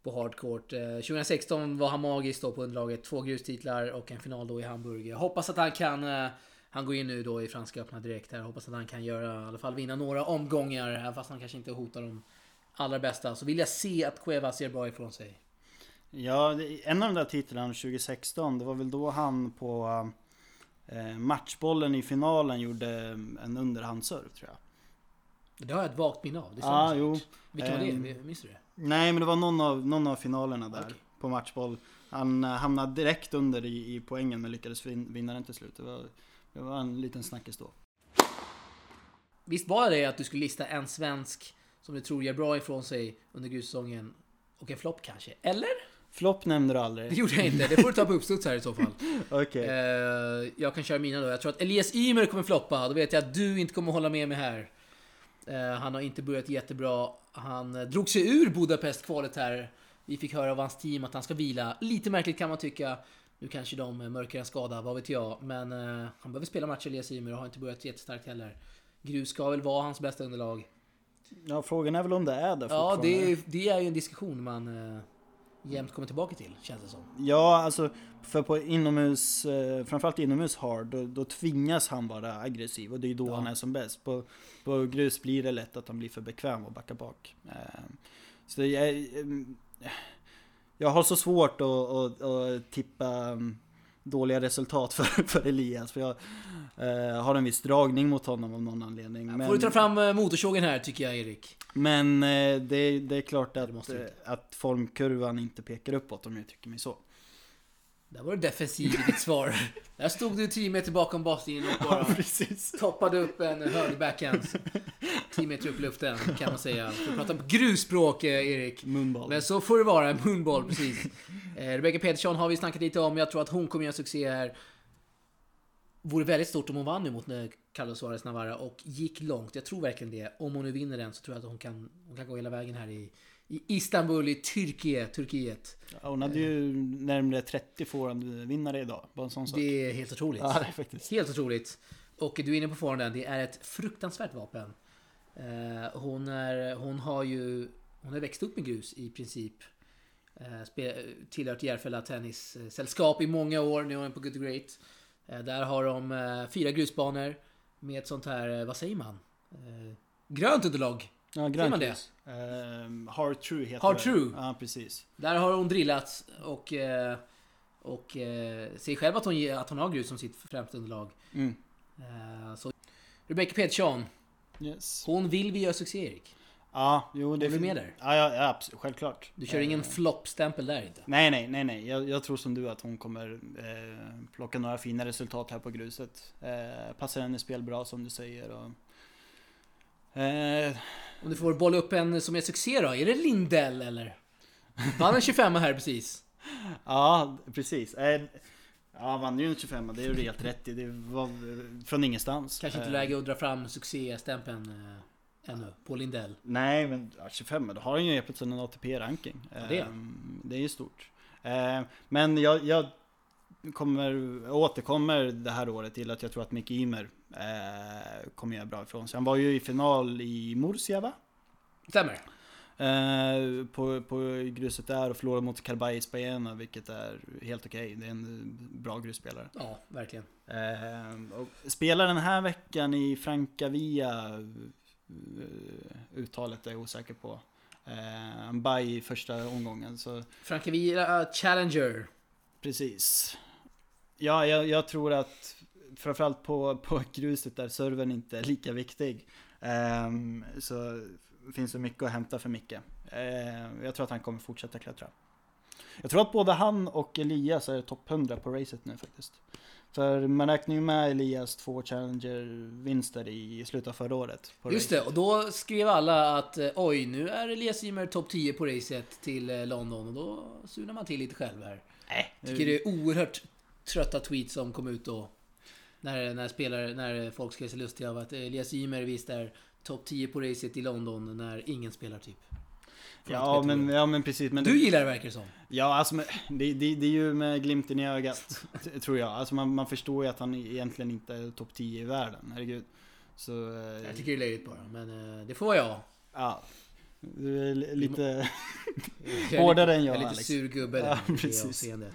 Speaker 1: på hardcourt. Eh, 2016 var han magisk då på underlaget. Två grustitlar och en final då i Hamburg. Jag hoppas att han kan, eh, Han går in nu då i Franska öppna direkt här. Hoppas att han kan göra, i alla fall vinna några omgångar. Även fast han kanske inte hotar de allra bästa. Så vill jag se att Cuevas gör bra ifrån sig.
Speaker 2: Ja, en av de där titlarna 2016, det var väl då han på matchbollen i finalen gjorde en underhandsserv tror jag.
Speaker 1: Det har jag ett vagt minne av. Det stämmer
Speaker 2: jo.
Speaker 1: Vilken var
Speaker 2: Ehm,
Speaker 1: det? Minns du det?
Speaker 2: Nej, men det var någon av, någon av finalerna där
Speaker 1: Okej.
Speaker 2: på matchboll. Han eh, hamnade direkt under i, i poängen men lyckades vin, vinna den till slut. Det var, det var en liten snackis då.
Speaker 1: Visst var det att du skulle lista en svensk som du tror gör bra ifrån sig under grussäsongen och en flopp kanske? Eller?
Speaker 2: Flopp nämnde du
Speaker 1: Det
Speaker 2: aldrig.
Speaker 1: gjorde jag inte. Det får du ta på uppstuds här i så fall.
Speaker 2: Okej.
Speaker 1: Eh, jag kan köra mina då. Jag tror att Elias Ymer kommer floppa. Då vet jag att du inte kommer hålla med mig här. Eh, han har inte börjat jättebra. Han eh, drog sig ur Budapest-kvalet här. Vi fick höra av hans team att han ska vila. Lite märkligt kan man tycka. Nu kanske de mörkar en skada, vad vet jag. Men eh, han behöver spela matcher Elias Ymer och har inte börjat jättestarkt heller. Grus ska väl vara hans bästa underlag.
Speaker 2: Ja, frågan är väl om det är det
Speaker 1: Ja, det, är- det är ju en diskussion man eh, jämt kommer tillbaka till, känns det som.
Speaker 2: Ja, alltså för på inomhus, eh, framförallt inomhus hard, då, då tvingas han vara aggressiv och det är då
Speaker 1: Ja.
Speaker 2: han är som bäst. På, på grus blir det lätt att han blir för bekväm och backar bak. Eh, så jag, mm, jag har så svårt att, att, att tippa mm, dåliga resultat för, för Elias. För jag eh, har en viss dragning mot honom av någon anledning.
Speaker 1: Får du ta fram eh, motorsågen här tycker jag Erik.
Speaker 2: Men eh, det, det är klart att, att formkurvan inte pekar uppåt om jag tycker mig så.
Speaker 1: Där var du defensiv i ditt svar. Där stod du 10 meter bakom baslinjen och bara
Speaker 2: precis.
Speaker 1: toppade upp en hög backhand. 10 meter upp i luften kan man säga. För att prata på grusspråk eh, Erik.
Speaker 2: Munboll.
Speaker 1: Men så får det vara, munboll precis. Eh, Rebecca Petersson har vi snackat lite om. Jag tror att hon kommer göra succé här. Vore väldigt stort om hon vann nu mot eh, Carlos Suarez Navarra och gick långt. Jag tror verkligen det. Om hon nu vinner den så tror jag att hon kan, hon kan gå hela vägen här i, i Istanbul i Turkiet. Turkiet.
Speaker 2: Ja, hon hade ju närmare 30 vinnare idag. Bara en sån sak.
Speaker 1: Det är helt otroligt.
Speaker 2: Ja, är faktiskt.
Speaker 1: Helt otroligt. Och du är inne på forehanden. Det är ett fruktansvärt vapen. Eh, hon, är, hon har ju hon har växt upp med grus i princip. Eh, tillhört Järfälla Tennissällskap i många år. Nu är hon på Good Great. Eh, där har de fyra grusbanor med ett sånt här, vad säger man? Grönt underlag.
Speaker 2: Ja,
Speaker 1: Säger man det?
Speaker 2: Ehm, hard true heter
Speaker 1: Hard
Speaker 2: det.
Speaker 1: true.
Speaker 2: Ja, precis.
Speaker 1: Där har hon drillats och, eh, och eh, säger själv att hon, att hon har grus som sitt främsta underlag.
Speaker 2: Mm.
Speaker 1: Eh, så Rebecca Petersson,
Speaker 2: Yes.
Speaker 1: hon vill vi göra succé Erik.
Speaker 2: Ja, jo det
Speaker 1: Är du med där?
Speaker 2: Ja, ja, ja absolut, självklart.
Speaker 1: Du kör
Speaker 2: Eh,
Speaker 1: ingen floppstämpel där inte?
Speaker 2: Nej, nej, nej, nej. Jag, jag tror som du att hon kommer eh, plocka några fina resultat här på gruset. Eh, passar henne spel bra som du säger. Och, eh,
Speaker 1: Om du får bolla upp en som är succé då, är det Lindell eller? Vann en 25 här precis.
Speaker 2: ja, precis. Eh, ja, vann ju en 25 det är du helt rätt i. Det var eh, från ingenstans.
Speaker 1: Kanske inte
Speaker 2: Eh,
Speaker 1: läge att dra fram succéstämpeln eh, ännu på Lindell.
Speaker 2: Nej, men ja, 25 då har han ju helt plötsligt en ATP-ranking.
Speaker 1: Ja, det
Speaker 2: Ehm, det är ju stort. Men jag, jag kommer, återkommer det här året till att jag tror att Micke Ymer eh, kommer göra bra ifrån sig. Han var ju i final i Murcia va?
Speaker 1: Stämmer.
Speaker 2: Eh, på, på gruset där och förlorade mot Carbajis Baena vilket är helt okej. Det är en bra grusspelare.
Speaker 1: Ja, verkligen.
Speaker 2: Eh, och spelar den här veckan i Francavia eh, Uttalet är jag osäker på. Eh, en baj i första omgången så
Speaker 1: Frankavilla Challenger.
Speaker 2: precis. Ja, jag, jag tror att framförallt på, på gruset där servern inte är lika viktig. Eh, så finns det mycket att hämta för Micke. Eh, jag tror att han kommer fortsätta klättra. Jag tror att både han och Elias är topp 100 på racet nu faktiskt. För man räknar ju med Elias två Challenger-vinster i slutet av förra året. på
Speaker 1: Just det,
Speaker 2: racet.
Speaker 1: och då skrev alla att eh, oj, nu är Elias Ymer topp 10 på racet till eh, London. Och då surnar man till lite själv här.
Speaker 2: Nej,
Speaker 1: Tycker det är oerhört trötta tweets som kom ut då. När, när, spelare, när folk skrev sig lustiga av att Elias Ymer visst är topp 10 på racet i London när ingen spelar typ.
Speaker 2: Ja men, ja men precis. Men
Speaker 1: Du gillar det verkar det som.
Speaker 2: Ja alltså det, det, det är ju med glimten i ögat. tror jag. Alltså man, man förstår ju att han egentligen inte är topp 10 i världen. Herregud. Så... eh,
Speaker 1: Jag tycker det är löjligt bara, men eh, det får vara jag.
Speaker 2: Ja. Du är li- lite... Hårdare än jag,
Speaker 1: Jag är lite
Speaker 2: Alex.
Speaker 1: sur gubbe
Speaker 2: Ja,
Speaker 1: i det avseendet.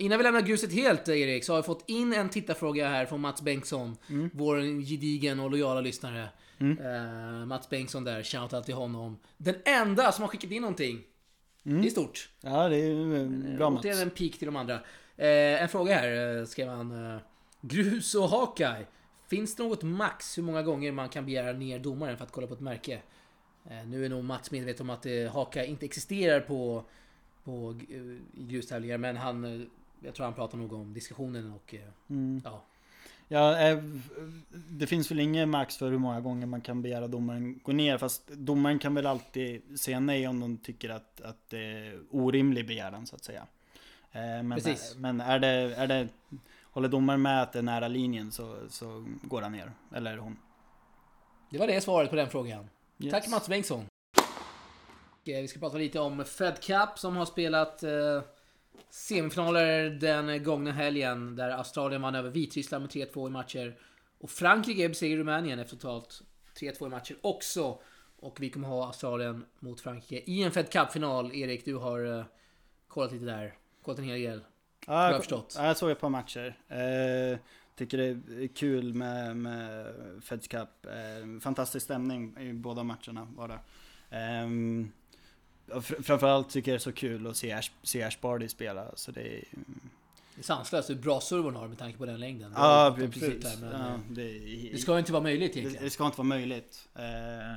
Speaker 1: Eh, innan vi lämnar gruset helt Erik, så har vi fått in en tittarfråga här från Mats Bengtsson. Vår gedigen och lojala lyssnare. Eh, Mats Bengtsson där, shoutout till honom. Den enda som har skickat in någonting. Det är stort.
Speaker 2: Ja, det är eh, bra Mats.
Speaker 1: Är en pik till de andra. Eh, en fråga här, eh, skrev han. Eh, grus och Hawkeye. Finns det något max hur många gånger man kan begära ner domaren för att kolla på ett märke? Eh, nu är nog Mats medveten om att eh, Hawkeye inte existerar på, på eh, i grustävlingar, men han... Jag tror han pratar nog om diskussionen och... eh,
Speaker 2: Mm.
Speaker 1: Ja.
Speaker 2: Ja, eh, det finns väl ingen max för hur många gånger man kan begära domaren gå ner. Fast domaren kan väl alltid säga nej om de tycker att, att det är orimlig begäran så att säga. Eh, Men,
Speaker 1: Precis.
Speaker 2: men är, det, är det, håller domaren med att det är nära linjen så, så går han ner. Eller hon.
Speaker 1: Det var det svaret på den frågan.
Speaker 2: Yes.
Speaker 1: Tack Mats Bengtsson. Vi ska prata lite om Fed Cup som har spelat semifinaler den gångna helgen där Australien vann över Vitryssland med 3-2 i matcher. Och Frankrike besegrade Rumänien efter totalt 3-2 i matcher också. Och vi kommer ha Australien mot Frankrike i en Fed Cup-final. Erik, du har eh, kollat lite där. Kollat en hel del.
Speaker 2: Ja, jag,
Speaker 1: förstått.
Speaker 2: Ja, jag såg ett par matcher. Eh, tycker det är kul med, med Feds Cup. Eh, fantastisk stämning i båda matcherna var det. Och fr- framförallt tycker jag det är så kul att se Ash, se Ash Barty spela. Så det är,
Speaker 1: Det är sanslöst hur bra serv hon har med tanke på den längden. Det
Speaker 2: ja, precis.
Speaker 1: men,
Speaker 2: ja,
Speaker 1: eh,
Speaker 2: det, är-
Speaker 1: Det ska inte vara möjligt
Speaker 2: det,
Speaker 1: egentligen.
Speaker 2: det ska inte vara möjligt. Eh,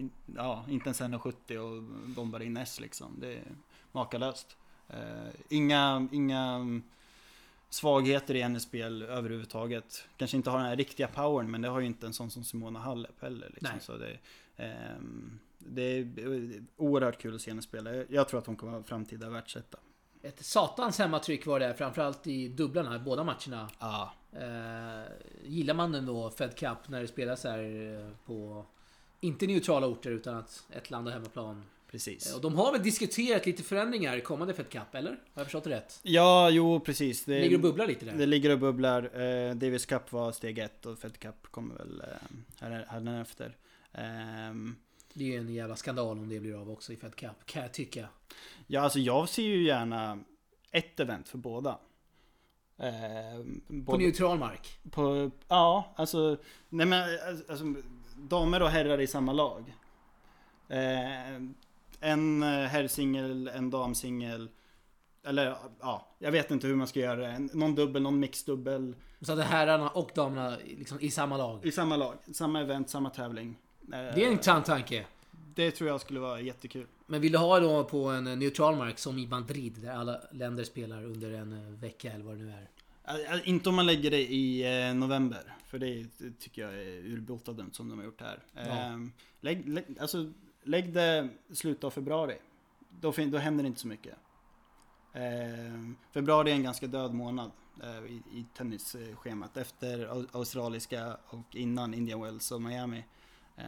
Speaker 2: in, ja, inte ens 1,70 och bombar in S liksom. Det är makalöst. Eh, inga, inga svagheter i hennes spel överhuvudtaget. Kanske inte har den här riktiga powern men det har ju inte en sån som Simona Halep heller. Liksom.
Speaker 1: Nej.
Speaker 2: Så det, ehm, det är oerhört kul att se henne spela. Jag- tror att hon kommer vara framtida världsetta.
Speaker 1: Ett satans hemmatryck var det, framförallt i dubblarna, båda matcherna.
Speaker 2: Ja,
Speaker 1: Eh, gillar man den då, Fed Cup, när det spelas här eh, på... Inte neutrala orter, utan att ett land har hemmaplan.
Speaker 2: precis.
Speaker 1: Eh, Och de har väl diskuterat lite förändringar i kommande Fed Cup, eller? Har jag förstått det rätt?
Speaker 2: Ja, jo precis. Det,
Speaker 1: Ligger och bubblar lite där.
Speaker 2: Det ligger och bubblar. Eh, Davis Cup var steg ett och Fed Cup kommer väl eh, här, här efter. Ehm,
Speaker 1: Det är ju en jävla skandal om det blir av också i Fed Cup, kan jag tycka.
Speaker 2: ja, alltså jag ser ju gärna ett event för båda. Ehm,
Speaker 1: På neutral mark.
Speaker 2: på, ja, alltså, nej men, alltså, damer och herrar i samma lag. Eh, en eh, herrsingel, en damsingel. Eller ja, jag vet inte hur man ska göra det. Någon dubbel, någon mixdubbel.
Speaker 1: Så att herrarna och damerna liksom i samma lag.
Speaker 2: I samma lag, samma event, samma tävling. Eh,
Speaker 1: Det är en intressant tanke.
Speaker 2: det tror jag skulle vara jättekul.
Speaker 1: Men vill du ha då på en eh, neutral mark som i Madrid, där alla länder spelar under en eh, vecka eller vad det nu är.
Speaker 2: Inte om man lägger det i november. För det tycker jag är urbota dumt som de har gjort här.
Speaker 1: Ja.
Speaker 2: Eh, lägg, lägg, alltså, lägg det slutet av februari. Då, då händer det inte så mycket. Eh, februari är en ganska död månad i, i tennisschemat. Efter au- australiska och innan Indian Wells och Miami. Eh,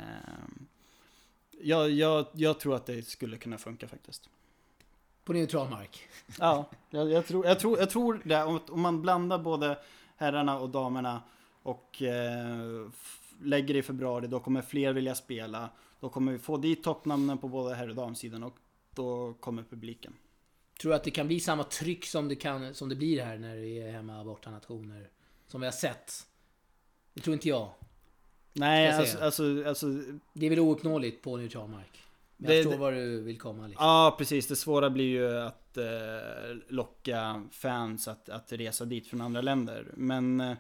Speaker 2: jag, jag, jag tror att det skulle kunna funka faktiskt.
Speaker 1: På neutral mark.
Speaker 2: Ja, jag, jag, tror, jag, tror, jag tror det. Om, man blandar både herrarna och damerna och eh, lägger det i februari, då kommer fler vilja spela. Då kommer vi få dit toppnamnen på både herr och damsidan och då kommer publiken.
Speaker 1: Tror du att det kan bli samma tryck som det, kan, som det blir här när vi är hemma borta nationer? Som vi har sett. Det tror inte jag.
Speaker 2: Nej, alltså, alltså, alltså
Speaker 1: Det är väl ouppnåeligt på neutral mark. Men
Speaker 2: Det-
Speaker 1: jag förstår var du vill komma liksom.
Speaker 2: Ja, precis. Det svåra blir ju att eh, locka fans att, att resa dit från andra länder. Men eh,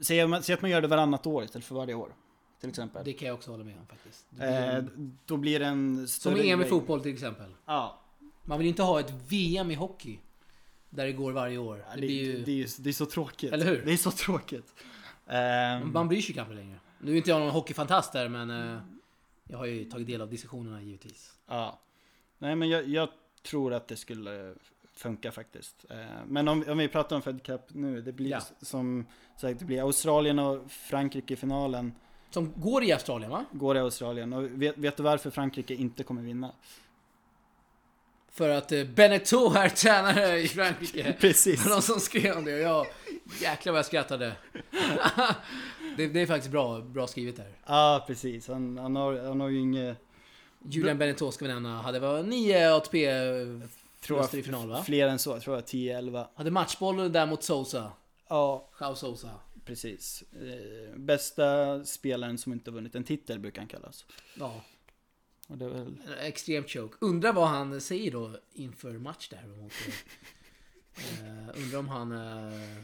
Speaker 2: säg, säg att man gör det varannat år istället för varje år. Till exempel.
Speaker 1: Det kan jag också hålla med om faktiskt. Blir-
Speaker 2: Eh, då blir det en
Speaker 1: som
Speaker 2: större
Speaker 1: EM i fotboll till exempel.
Speaker 2: Ja,
Speaker 1: Man vill inte ha ett VM i hockey. Där det går varje år.
Speaker 2: Ja,
Speaker 1: Det
Speaker 2: det,
Speaker 1: blir ju...
Speaker 2: det, är, ju- det är så tråkigt.
Speaker 1: Eller hur?
Speaker 2: Det är så tråkigt. Ehm,
Speaker 1: Man bryr sig knappt längre. Nu är inte jag någon hockeyfantast där men... eh, Jag har ju tagit del av diskussionerna givetvis.
Speaker 2: ja. Nej men jag, jag tror att det skulle funka faktiskt. Ehm, men om, om vi pratar om Fed Cup nu. Det blir
Speaker 1: Ja.
Speaker 2: som sagt, det blir Australien och Frankrike i finalen.
Speaker 1: Som går i Australien va?
Speaker 2: Går i Australien. Och vet, vet du varför Frankrike inte kommer vinna?
Speaker 1: För att eh, Beneteau är tränare i Frankrike.
Speaker 2: Precis.
Speaker 1: Det var någon som skrev om det och jag... Jäklar vad jag skrattade. det, det är faktiskt bra, bra skrivet där.
Speaker 2: Ja, precis. Han, han, har, han har ju inget...
Speaker 1: Julian Beneteau ska vi nämna. Hade var nio ATP
Speaker 2: Tror
Speaker 1: Förluster i final va?
Speaker 2: Fler än så, jag tror jag 10-11.
Speaker 1: Hade matchboll där mot Sosa.
Speaker 2: Ja,
Speaker 1: Jao Sosa.
Speaker 2: precis. Eh, bästa spelaren som inte vunnit en titel brukar han kallas.
Speaker 1: Ja,
Speaker 2: Och det är väl...
Speaker 1: extremt choke. Undrar vad han säger då inför match där mot... eh, undrar om han eh,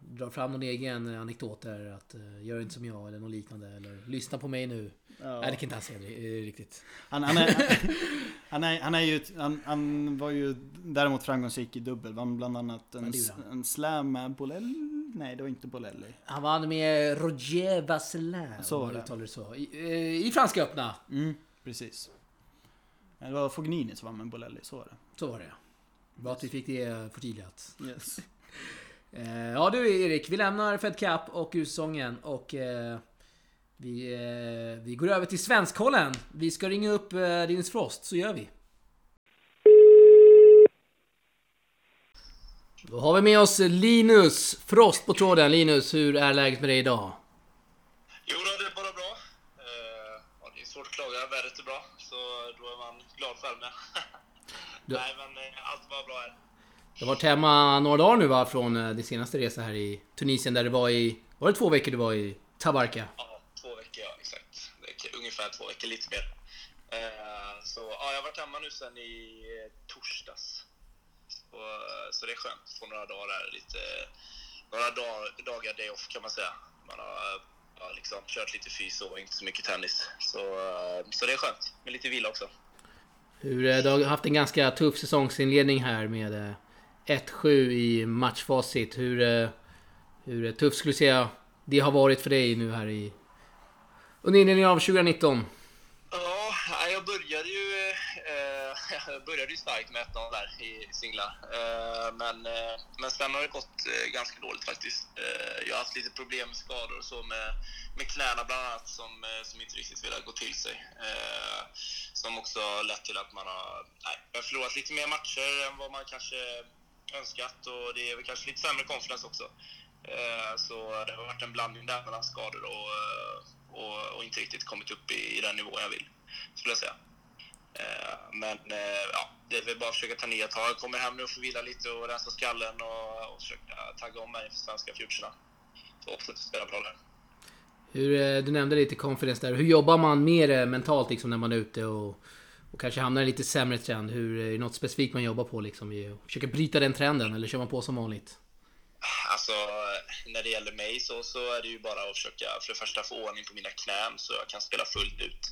Speaker 1: drar fram någon egen anekdot där att eh, gör inte som jag eller något liknande eller lyssna på mig nu.
Speaker 2: Ja.
Speaker 1: Nej det kan inte han säga det, riktigt.
Speaker 2: Han, han, är, han, är, han, är ju, han, han var ju däremot framgångsrik i dubbel. Vann bland annat en, en slam med Bolelli. Nej, det var inte Bolelli.
Speaker 1: Han vann med Roger Vasselin.
Speaker 2: Så var det.
Speaker 1: det så. I, I Franska öppna.
Speaker 2: Mm, precis. Det var Fognini som vann med Bolelli, så var det.
Speaker 1: Så var det. Bra att vi fick det förtydligat.
Speaker 2: Yes.
Speaker 1: Eh, ja du Erik, vi lämnar Fed Cup och ursäsongen och eh, vi, eh, vi går över till Svenskkollen. Vi ska ringa upp eh, Linus Frost, så gör vi. Då har vi med oss Linus Frost på tråden. Linus, hur är läget med dig idag?
Speaker 4: Jo då, det är bara bra. Eh, ja, det är svårt att klaga. Vädret är bra, så då är man glad själv med.
Speaker 1: Du-
Speaker 4: Nej, men eh, allt var bra här.
Speaker 1: Du har varit hemma några dagar nu va, från eh, din senaste resa här i Tunisien där det var i... Var det två veckor du var i Tabarka?
Speaker 4: Ja, två veckor, ja exakt. Ungefär två veckor, lite mer. Eh, så ja, jag har varit hemma nu sen i torsdags. Så, så det är skönt att få några dagar där, lite, några dagar, dagar day off kan man säga. Man har ja, liksom kört lite fys och inte så mycket tennis. Så, eh, så det är skönt, med lite vila också.
Speaker 1: Hur, eh, du har haft en ganska tuff säsongsinledning här med eh, 1-7 i matchfacit. Hur, hur tufft skulle du säga det har varit för dig nu här i... Under inledningen av 2019?
Speaker 4: Ja, nej, jag började ju, eh, jag började ju starkt med 1 där i singlar. Eh, men, eh, men sen har det gått eh, ganska dåligt faktiskt. Jag har haft lite problem med skador och så med, med knäna bland annat som, som inte riktigt velat gå till sig. Som också har lett till att man har nej, har förlorat lite mer matcher än vad man kanske önskat och det är väl kanske lite sämre confidence också. Så det har varit en blandning där mellan skador och, och, och inte riktigt kommit upp i, i den nivå jag vill, skulle jag säga. Eh, men eh, ja, det är väl bara att försöka ta nya tag. Jag kommer hem nu och får vila lite och rensa skallen och, och försöka tagga om mig inför svenska futurerna. Så också att spela bra där.
Speaker 1: Hur, eh, du nämnde lite confidence där. Hur jobbar man mer mentalt liksom när man är ute och, och kanske hamnar i en lite sämre trend? Hur, är det något specifikt man jobbar på liksom? försöker bryta den trenden eller kör man på som vanligt?
Speaker 4: Alltså, när det gäller mig så, så är det ju bara att försöka för det första få ordning på mina knän så jag kan spela fullt ut.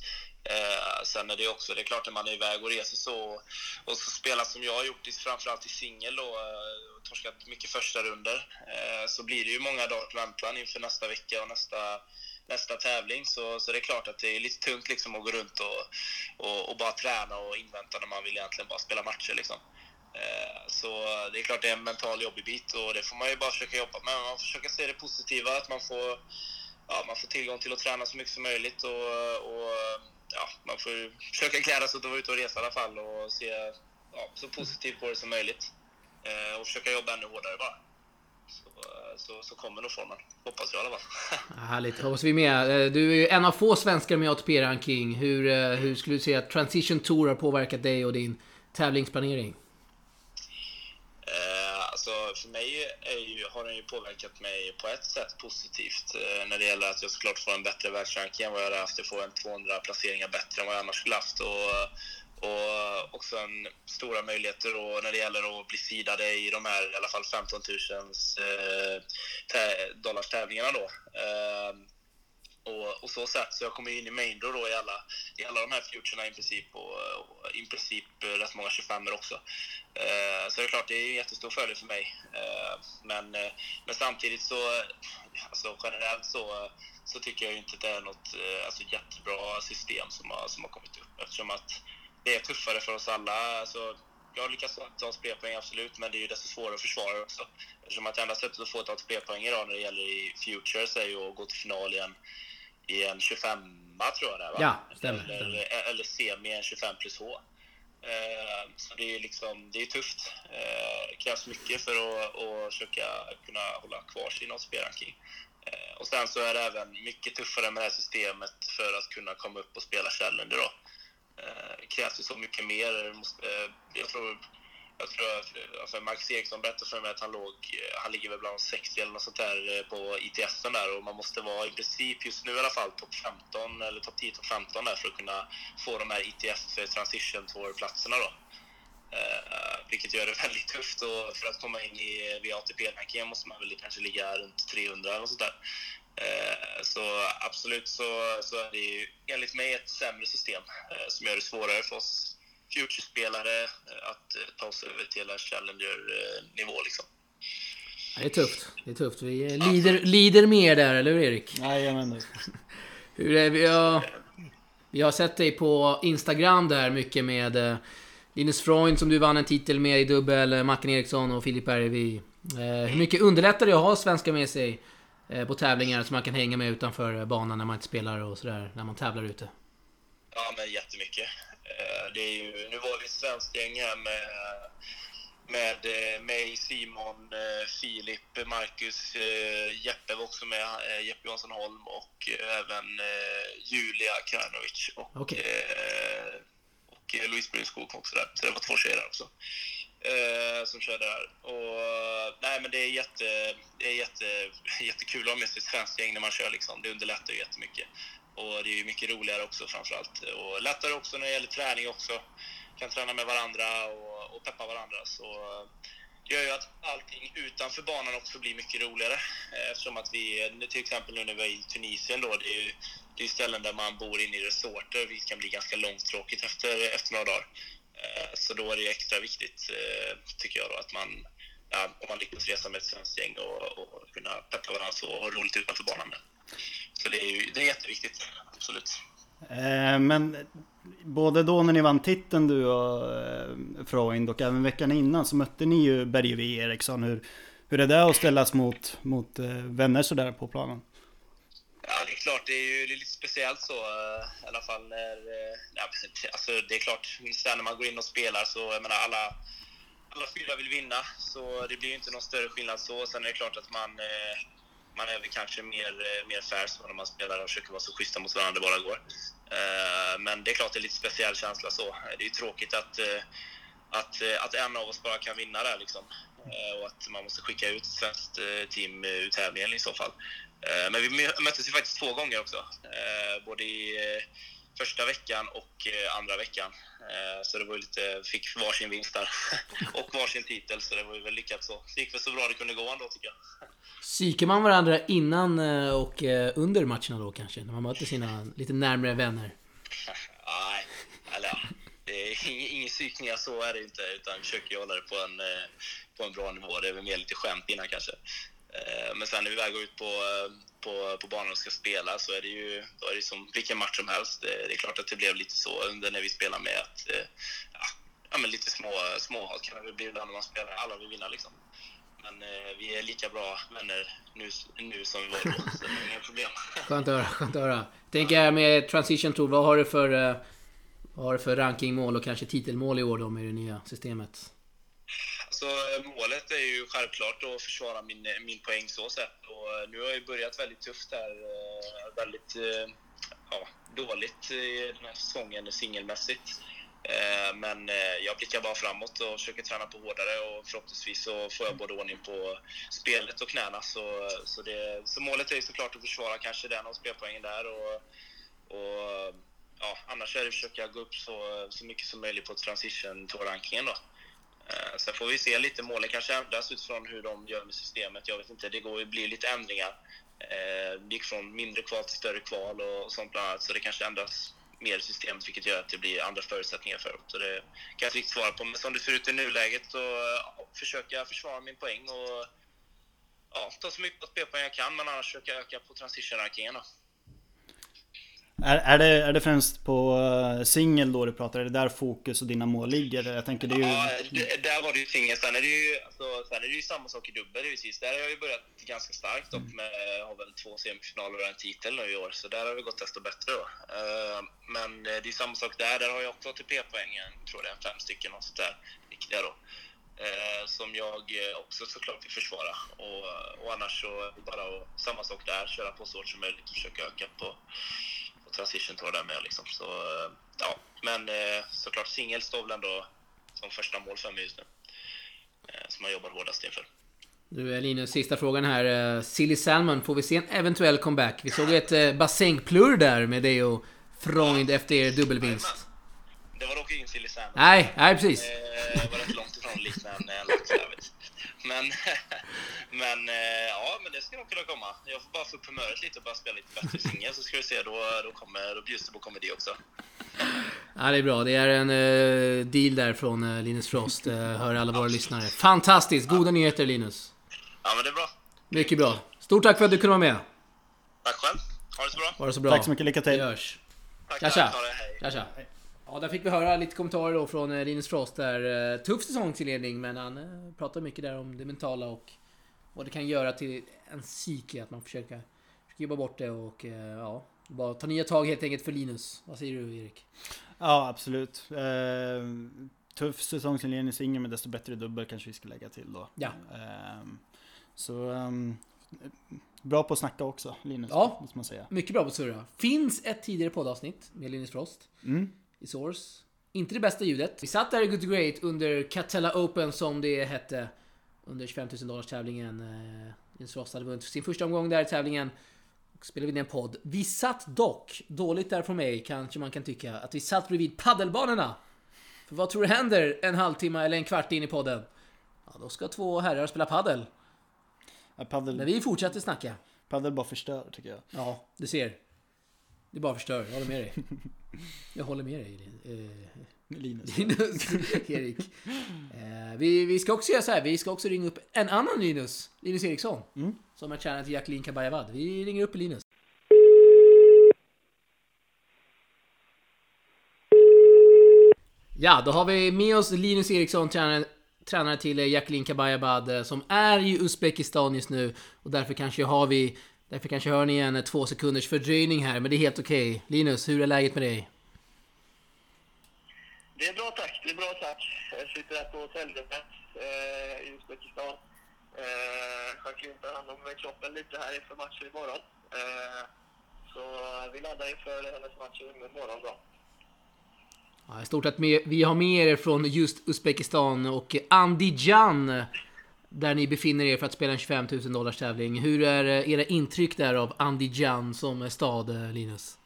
Speaker 4: Eh, sen är det också, det är klart när man är iväg och reser så och så spelar som jag har gjort, framförallt i singel och eh, och torskat mycket första runder eh, så blir det ju många dagars väntan inför nästa vecka och nästa nästa tävling så, så det är klart att det är lite tungt liksom att gå runt och, och, och bara träna och invänta när man vill egentligen bara spela matcher liksom. Eh, så det är klart det är en mental jobbig bit och det får man ju bara försöka jobba med. Man får försöka se det positiva, att man får, ja, man får tillgång till att träna så mycket som möjligt och, och ja, man får försöka glädjas åt att vara ute och resa i alla fall och se ja, så positivt på det som möjligt. Eh, och försöka jobba ännu hårdare bara. Så, så, så kommer nog formen, hoppas jag i alla fall.
Speaker 1: Härligt, hoppas vi är med. Eh, du är ju en av få svenskar med ATP-ranking. Hur, hur skulle du säga att Transition Tour har påverkat dig och din tävlingsplanering?
Speaker 4: Eh, för mig är ju, har den ju påverkat mig på ett sätt positivt eh, när det gäller att jag såklart får en bättre världsranking än vad jag hade haft. Jag får en 200 placeringar bättre än vad jag annars skulle haft. Och, och också en stora möjligheter då när det gäller att bli sidade i de här i alla fall 15 000 eh, dollars tävlingarna då. Eh, och, och så sätt, så jag kommer in i main då i alla, i alla de här futurerna i princip och, och i princip rätt många 25 också. Eh, så det är klart, det är en jättestor fördel för mig. Eh, men, eh, men samtidigt så, alltså generellt så, så tycker jag ju inte att det är något eh, alltså, jättebra system som har, som har kommit upp eftersom att det är tuffare för oss alla. Alltså, jag har lyckats ta spelpoäng absolut, men det är ju desto svårare att försvara också. Eftersom att enda sättet att få ett spelpoäng idag när det gäller i Futures är ju att gå till final igen i en 25 tror jag det är va?
Speaker 1: Ja, stämmer,
Speaker 4: Eller,
Speaker 1: stämmer.
Speaker 4: eller semi en 25 plus H. Eh, Så det är liksom, det är tufft. Eh, Det krävs mycket för att, att försöka kunna hålla kvar sin ATP-ranking. Eh, Och sen så är det även mycket tuffare med det här systemet för att kunna komma upp och spela Challenger då. Eh, Det krävs ju så mycket mer. Eh, Jag tror jag tror att alltså Max Eriksson berättade för mig att han låg, eh, han ligger väl bland 60 eller något sånt där eh, på ITS. där och man måste vara i princip just nu i alla fall topp 15 eller topp 10, topp 15 där för att kunna få de här ITS eh, Transition Tour-platserna då. Uh, vilket gör det väldigt tufft och för att komma in i ATP-rankingen måste man väl kanske ligga runt 300 eller sånt där. Uh, så absolut så, så är det ju enligt mig ett sämre system uh, som gör det svårare för oss Future-spelare att ta sig över till en Challenger-nivå liksom.
Speaker 1: Det är tufft. Det är tufft. Vi lider, lider mer där, eller hur Erik?
Speaker 2: Jajamän.
Speaker 1: hur är vi? Har, vi har sett dig på Instagram där mycket med Linus Freund som du vann en titel med i dubbel, Martin Eriksson och Filip Bergvi. Eh, hur mycket underlättar det att ha svenskar med sig eh, på tävlingar som man kan hänga med utanför banan när man inte spelar och sådär, när man tävlar ute?
Speaker 4: Ja, men jättemycket. Eh, det är ju, nu var vi ett svenskt gäng här med, med mig, Simon, Filip, Marcus, Jeppe var också med, Jeppe Johansson Holm och även Julia Krajnovic. Och, okay och eh, Louise Brunskog också där. Så det var två tjejer där också. Eh, som körde där. Och, nej, men det är, jätte, det är jätte, jättekul att ha med sig ett svenskt gäng när man kör. Liksom. Det underlättar ju jättemycket. Och det är mycket roligare också framförallt. Och lättare också när det gäller träning också. Kan träna med varandra och, och peppa varandra. Så det gör ju att allting utanför banan också blir mycket roligare. Eh, Eftersom att vi, till exempel nu när vi är i Tunisien då, det är ju det är ställen där man bor inne i resorter, vilket kan bli ganska långtråkigt efter, efter några dagar. Eh, så då är det extra viktigt, eh, tycker jag, då, att man, ja, om man lyckas resa med ett svenskt gäng och, och kunna peppa varandra så och ha roligt utanför banan med. Så det är, ju, det är jätteviktigt, absolut.
Speaker 2: Eh, men både då när ni vann titeln du och eh, Freund och även veckan innan så mötte ni ju Bergevi Eriksson. Hur, hur är det att ställas mot, mot eh, vänner sådär på planen?
Speaker 4: Ja, det är klart, det är ju lite speciellt så eh, i alla fall när... Ja, alltså, det är klart, sen när man går in och spelar så, jag menar alla, alla fyra vill vinna, så det blir ju inte någon större skillnad så. Sen är det klart att man, man är väl kanske mer, eh, mer fair så när man spelar och försöker vara så schyssta mot varandra det bara går. Eh, men det är klart, det är lite speciell känsla så. Det är ju tråkigt att, eh, att, att en av oss bara kan vinna där liksom. Och att man måste skicka ut ett svenskt team ur tävlingen i så fall. Men vi möttes ju faktiskt två gånger också. Både i första veckan och andra veckan. Så det var lite, fick varsin vinst där. och varsin titel, så det var ju väl lyckat så. Det gick väl så bra det kunde gå ändå tycker jag.
Speaker 1: Psykar man varandra innan och under matcherna då kanske? När man möter sina lite närmre vänner?
Speaker 4: Nej, eller ja. Det är ingen psykningar så är det inte, utan försöker hålla det på en, på en bra nivå. Det är väl mer lite skämt innan kanske. Eh, men sen när vi väl går ut på, eh, på, på banan och ska spela så är det ju då är det som vilken match som helst. Det, det är klart att det blev lite så under när vi spelade med att eh, ja, ja, men lite små, småhat kan det bli ibland när man spelar. Alla vill vinna liksom. Men eh, vi är lika bra vänner nu, nu som vi var då, så det är inga problem.
Speaker 1: Skönt att höra, skönt att höra. Tänker med Transition Tour, vad har du för, vad har du för rankingmål och kanske titelmål i år då med det nya systemet?
Speaker 4: Så eh, målet är ju självklart att försvara min, eh, min poäng så sett. Och eh, nu har jag börjat väldigt tufft här. Väldigt ja, dåligt i den här säsongen singelmässigt. Men jag blickar bara framåt och försöker träna på hårdare och förhoppningsvis så får jag både ordning på spelet och knäna. Så, så, det, så målet är ju såklart att försvara kanske den och spelpoängen där och, och ja, annars är det att försöka gå upp så, så mycket som möjligt på transition tour-rankingen då. Eh, sen får vi se lite, målen kanske ändras utifrån hur de gör med systemet. Jag vet inte, det går, blir lite ändringar. Eh, det gick från mindre kval till större kval och sånt bland annat, så det kanske ändras mer i systemet vilket gör att det blir andra förutsättningar för Så det kan jag inte riktigt svara på. Men som det ser ut i nuläget så försöker jag försvara min poäng och ja, ta så mycket spelpoäng jag kan men annars försöker jag öka på transition-rankingen.
Speaker 2: Är, är, det, är det främst på uh, singel då du pratar? Är det där fokus och dina mål ligger? Jag tänker det är ju...
Speaker 4: Ja, det, där var det ju singel. Sen är det ju, alltså, sen är det ju samma sak i dubbel givetvis. Där har jag ju börjat ganska starkt och med, har väl två semifinaler och en titel nu i år. Så där har det gått desto bättre då. Uh, men det är ju samma sak där. Där har jag också ATP-poängen, tror det är fem stycken och sånt där. Viktiga då. Uh, som jag också såklart vill försvara. Och, och annars så bara samma sak där, köra på så hårt som möjligt och försöka öka på och Transition tar där med liksom. Så, eh, ja. Men eh, såklart singel står väl ändå som första mål för mig just nu. som man jobbar hårdast inför.
Speaker 1: Du eh, Linus, sista frågan här. Eh, Silly Salmon, får vi se en eventuell comeback? Vi såg ett eh, bassängplurr där med dig och Freund efter er dubbelvinst.
Speaker 4: Det var dock ingen silly salmon.
Speaker 1: Nej, nej precis.
Speaker 4: Eh, Det var rätt långt ifrån att likna en, lax. Men, men eh, ja, men det ska nog kunna komma. Jag får bara få upp humöret lite och bara spela lite bättre singel så ska vi se, då, då, kommer, då bjuds det på komedi också.
Speaker 1: Ja, det är bra. Det är en eh, deal där från eh, Linus Frost. Uh, hör alla våra lyssnare. Fantastiskt! Goda nyheter Linus.
Speaker 4: Ja, men det är bra.
Speaker 1: Mycket bra. Stort tack för att du kunde vara med.
Speaker 4: Tack själv. Ha det så bra.
Speaker 1: Ha det så bra.
Speaker 2: Tack så mycket, lycka till.
Speaker 4: Tack,
Speaker 1: Tja,
Speaker 4: tack.
Speaker 1: tja.
Speaker 4: Hej.
Speaker 1: Tja, tja. Ja, där fick vi höra lite kommentarer då från eh, Linus Frost där. Eh, Tuff säsongsinledning, men han eh, pratar mycket där om det mentala och vad det kan göra till en psyke. Att man försöker, försöker jobba bort det och eh, ja, bara ta nya tag helt enkelt för Linus. Vad säger du Erik?
Speaker 2: Ja, absolut. Eh, tuff säsongsinledning i singel, men desto bättre dubbel kanske vi ska lägga till då.
Speaker 1: Ja.
Speaker 2: Eh, så ehm, bra på att snacka också, Linus.
Speaker 1: Ja.
Speaker 2: Måste man säga.
Speaker 1: Mycket bra på surra. Finns ett tidigare poddavsnitt med Linus Frost
Speaker 2: Mm.
Speaker 1: i Source. Inte det bästa ljudet. Vi satt där i Good Great under Catella Open som det hette. Under 25 000 dollars tävlingen. Eh, Linus Frost hade vunnit sin första omgång där i tävlingen. Och spelade vi in en podd. Vi satt dock, dåligt där från mig kanske man kan tycka, att vi satt bredvid paddelbanorna. För vad tror du händer en halvtimme eller en kvart in i podden? Ja, då ska två herrar spela paddel.
Speaker 2: Ja, paddel,
Speaker 1: Men vi fortsätter snacka.
Speaker 2: paddel bara förstör, tycker jag.
Speaker 1: Ja, du ser. Det bara förstör. Jag håller med dig. Jag håller med dig, eh,
Speaker 2: Linus.
Speaker 1: Linus. Erik. Eh, vi, vi ska också göra så här. Vi ska också ringa upp en annan Linus. Linus Eriksson.
Speaker 2: Mm.
Speaker 1: Som är tränare till Jacqueline Kabayavad. Vi ringer upp Linus. Ja, då har vi med oss Linus Eriksson, tränare, tränare till Jacqueline Kabayabad, eh, som är i Uzbekistan just nu. Och därför kanske har vi... Därför kanske hör ni en två sekunders fördröjning här, men det är helt okej. Linus, hur är läget med dig?
Speaker 5: Det är bra tack, det är bra tack. Jag sitter här på hotellrummet eh, i Uzbekistan. Eh, Jacqueline tar hand om kroppen lite här inför matchen imorgon. Eh, så vi laddar inför hennes match imorgon då.
Speaker 1: Ja, stort med, vi har med er från just Uzbekistan och Andijan där ni befinner er för att spela en 25 000 dollars tävling. Hur är eh, era intryck där av Andijan som stad, eh, Linus?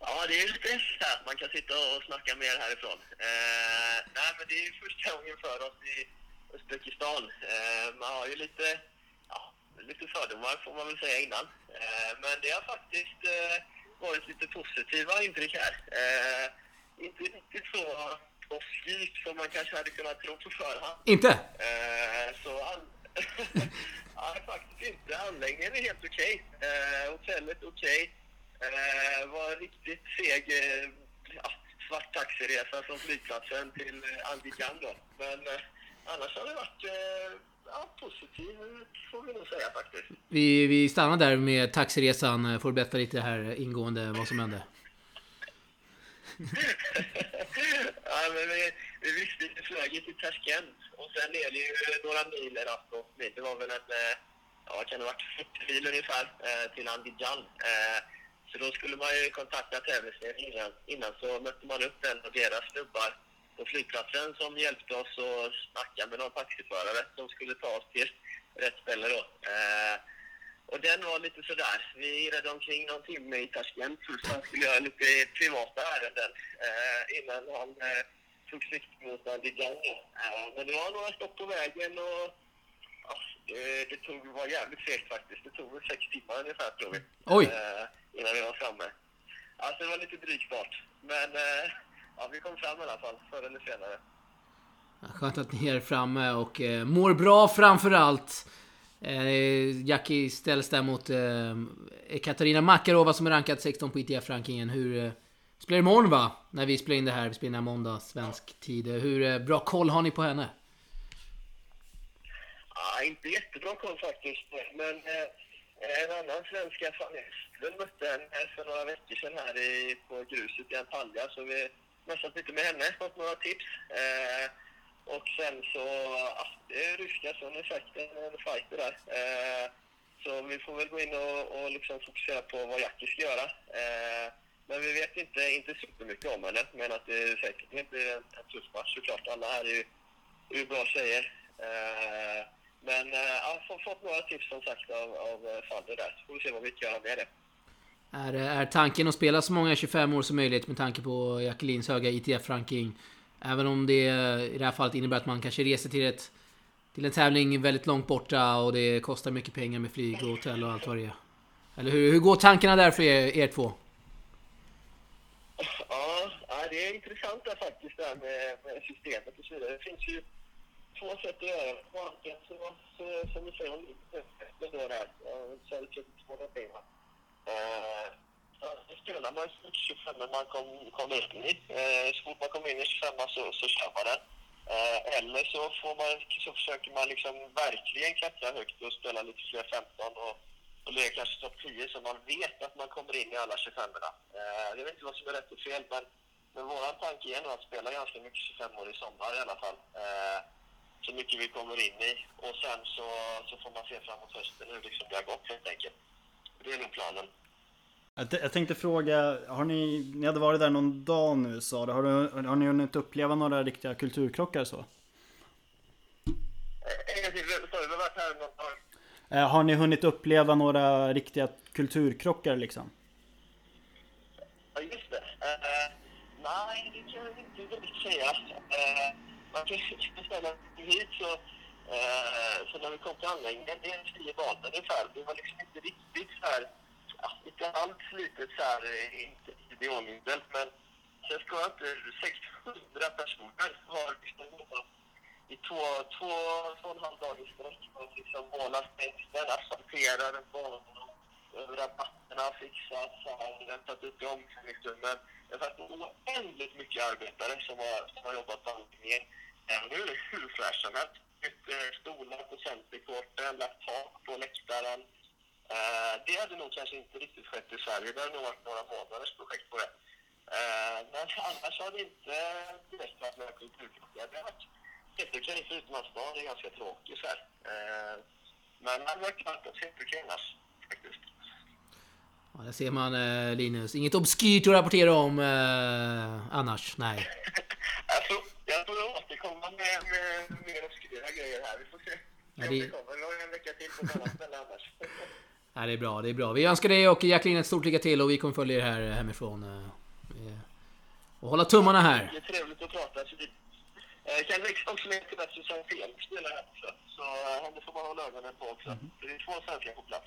Speaker 5: Ja, det är lite här att man kan sitta och snacka mer härifrån. Eh, nej, men det är ju första gången för oss i Uzbekistan. Eh, man har ju lite, ja, lite fördomar får man väl säga innan. Eh, men det har faktiskt eh, varit lite positiva intryck här. Eh, inte riktigt så styrt som man kanske hade kunnat tro på förhand.
Speaker 1: Inte?
Speaker 5: Eh, så an... Nej, faktiskt inte. Anläggningen är helt okej. Eh, hotellet okej. Eh, var en riktigt seg eh, ja, svart taxiresa från flygplatsen till eh, Andijan då. Men eh, annars har det varit eh, ja, positiv får vi nog säga faktiskt.
Speaker 1: Vi, vi stannar där med taxiresan. Får du berätta lite här ingående vad som hände?
Speaker 5: ja, men vi, vi visste vi flög till Tashkent och sen är det ju några mil, eller mil. det var väl en, eh, ja kan det ha varit, 40 mil ungefär eh, till Andijan. Eh, så då skulle man ju kontakta tävlingsledningen innan, innan så mötte man upp en av deras snubbar på flygplatsen som hjälpte oss att snacka med någon taxiförare som skulle ta oss till rätt ställe då. Eh, och den var lite sådär. Vi irrade omkring någon timme i Tashkent att skulle göra lite privata ärenden eh, innan han eh, tog sikte mot Andijan. Eh, men det var några stopp på vägen och ja, det, det tog, var jävligt segt faktiskt. Det tog väl sex timmar ungefär tror vi.
Speaker 1: Oj.
Speaker 5: Eh, innan vi var framme. Alltså det var lite dryg start. Men eh, ja, vi kom fram i alla fall, förr eller senare.
Speaker 1: Skönt att ni är framme och eh, mår bra framför allt. Eh, Jackie ställs där mot eh, Katarina Makarova som är rankad 16 på ITF-rankingen. Hur... Eh, spelar imorgon va? När vi spelar in det här. Vi spelar in det här måndag, svensk tid. Hur eh, bra koll har ni på henne?
Speaker 5: Ja, inte jättebra koll faktiskt. Men eh, en annan svenska, Fanny Östlund, mötte henne för några veckor sedan här i, på gruset i Antalya. Så vi har messat lite med henne, fått några tips. Eh, och sen så, ja, det är ryska, så hon är sagt en, fighter där. Eh, så vi får väl gå in och, och liksom fokusera på vad Jackie ska göra. Eh, men vi vet inte, inte supermycket om henne, men att det säkert blir en, en tuff match såklart. Alla här är ju ur bra tjejer. Eh, men eh, ja, jag har fått några tips som sagt av, av eh, Fadder där. Så får vi se vad vi kan göra med det.
Speaker 1: Är, eh, är tanken att spela så många 25 år som möjligt med tanke på Jacquelines höga ITF-ranking? Även om det i det här fallet innebär att man kanske reser till, ett, till en tävling väldigt långt borta och det kostar mycket pengar med flyg och hotell och allt vad det är. Eller hur, hur går tankarna där för er, er två?
Speaker 5: Ja, det är intressant där faktiskt det här med, med systemet och så vidare. Det finns ju två sätt att göra det. Antingen så, så, som du säger, med det där, så är det 32 timmar. Ja, då spelar man ju 25 när man kom, kommer in i. Eh, så fort man kommer in i 25 så, så kör man den. Eh, eller så, får man, så försöker man liksom verkligen klättra högt och spela lite fler 15 och, och ligga kanske topp 10 så man vet att man kommer in i alla 25 erna eh, Jag vet inte vad som är rätt och fel men, men vår tanke är nog att spela ganska mycket 25 år i sommar i alla fall. Eh, så mycket vi kommer in i och sen så, så får man se framåt hösten hur liksom det har gått helt enkelt. Det är nog planen.
Speaker 2: Jag, tänkte fråga, har ni, ni hade varit där någon dag nu sa du, har, du, har ni hunnit uppleva några riktiga kulturkrockar så?
Speaker 5: Eh, har.
Speaker 2: Eh, har ni hunnit uppleva några riktiga kulturkrockar liksom?
Speaker 5: Ja, just det. Eh, nej, det kan jag inte direkt säga. Man kan ju ställa hit så, eh, så när vi kom till anläggningen, det är en tio banor ungefär. Det var liksom inte riktigt så här, inte allt slitet så här, eh, inte idealindel, men sen ska jag inte, 600 personer har liksom jobbat i två, två, två och en halv dag i sträck och liksom målat stängslen, asfalterat banorna rabatterna fixat, fixats, har väntat upp i omklädningsrummen. Det har varit oändligt mycket arbetare som har, som har jobbat på Nu är det hur fräscht som helst. Bytt, eh, Stolar på centercourten, lagt tak på läktaren. Eh, Det hade nog kanske inte riktigt skett i Sverige. Det har nog varit några månaders projekt på det. Eh, Men annars har det inte direkt varit några kulturkrockar. Det har varit jättekul förutom att stan är ganska tråkig så här. Eh, Men det hade varit klart att se kul annars faktiskt.
Speaker 1: Ja, där ser man eh, Linus. Inget obskyrt att rapportera om eh, annars. Nej.
Speaker 5: Jag får, jag får återkomma med, med mer obskyra grejer här. Vi får se.
Speaker 1: Ja,
Speaker 5: Ja,
Speaker 1: det-
Speaker 5: det... kommer. Vi har en vecka till på ett annat ställe annars.
Speaker 1: Nej, det är bra, det är bra. Vi önskar dig och Jacqueline ett stort lycka till och vi kommer följa er här hemifrån. eh, eh, Och hålla tummarna här.
Speaker 5: Det är trevligt att prata. Så det, eh, som är till Susanne Fel spelar här också. Så henne får man hålla ögonen på också. Så det är två svenskar på plats.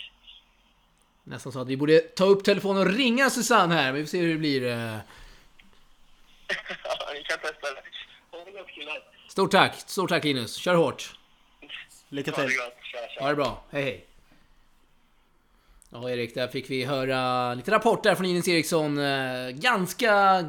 Speaker 1: Nästan så att vi borde ta upp telefonen och ringa Susanne här, men vi får se hur det blir.
Speaker 5: Ja, Ni kan testa det.
Speaker 1: Stort tack, stort tack Linus. Kör hårt.
Speaker 2: Lycka till!
Speaker 1: Ha det bra, hej hej. Ja Erik, där fick vi höra lite rapporter från Ines Eriksson. Eh, Ganska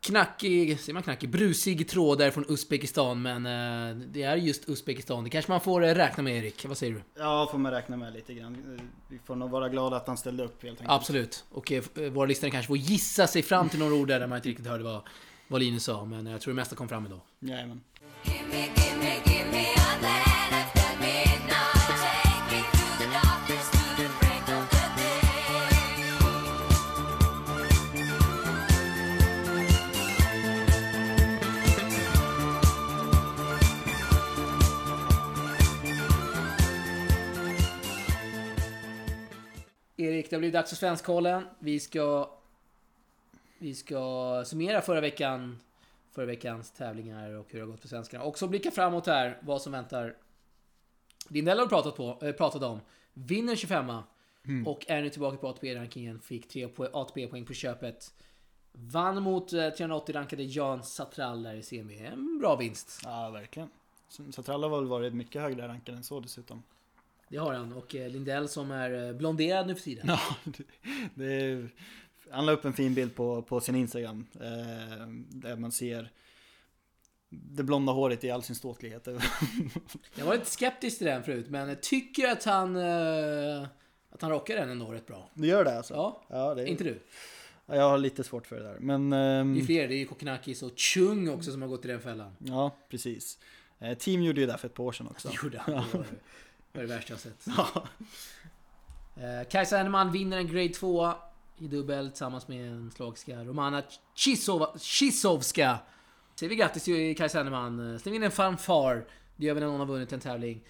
Speaker 1: knackig, säger man knackig? Brusig tråd där från Uzbekistan. Men eh, det är just Uzbekistan. Det kanske man får eh, räkna med Erik. Vad säger du?
Speaker 2: Ja, får man räkna med lite grann. Vi får nog vara glada att han ställde upp helt enkelt.
Speaker 1: Absolut. Och våra lyssnare kanske får gissa sig fram till några ord där, där man inte riktigt hörde vad, vad Linus sa. Men jag tror det mesta kom fram idag.
Speaker 2: Jajamän.
Speaker 1: Erik, det har blivit dags för Svenskkollen. Vi ska... Vi ska summera förra veckan förra veckans tävlingar och hur det har gått för svenskarna. Också blicka framåt här, vad som väntar. Lindell har pratat, på, äh, pratat om. Vinner 25 och är nu tillbaka på ATP-rankingen. Fick 3 ATP-poäng på köpet. Vann mot eh, 380 rankade Jan Satral där i semi. En bra vinst.
Speaker 2: Ja, verkligen. Satralla har väl varit mycket högre rankad än så dessutom.
Speaker 1: Det har han. Och eh, Lindell som är eh, blonderad nu för tiden.
Speaker 2: Ja, det, är, han la upp en fin bild på, på sin Instagram. Eh, där man ser det blonda håret i all sin ståtlighet.
Speaker 1: Jag var lite skeptisk till den förut, men jag tycker att han... eh, Att han rockar den ändå rätt bra.
Speaker 2: Du gör det alltså?
Speaker 1: Ja,
Speaker 2: ja det,
Speaker 1: inte du?
Speaker 2: Ja, Jag har lite svårt för det där. Men... ehm,
Speaker 1: Det är fler, det är ju Kokkinakis och Chung också som har gått i den fällan.
Speaker 2: ja, precis. Eh, team gjorde ju det för ett par år sedan också.
Speaker 1: Det gjorde han. Det det, var det värsta jag sett.
Speaker 2: Ja.
Speaker 1: Eh, Kajsa Henneman vinner en Grade 2 i dubbel tillsammans med en slagska Romana Chisova, Chisovska. Säger vi grattis till Kaj Senneman. Släng in en fanfar. Det gör vi när någon har vunnit en tävling.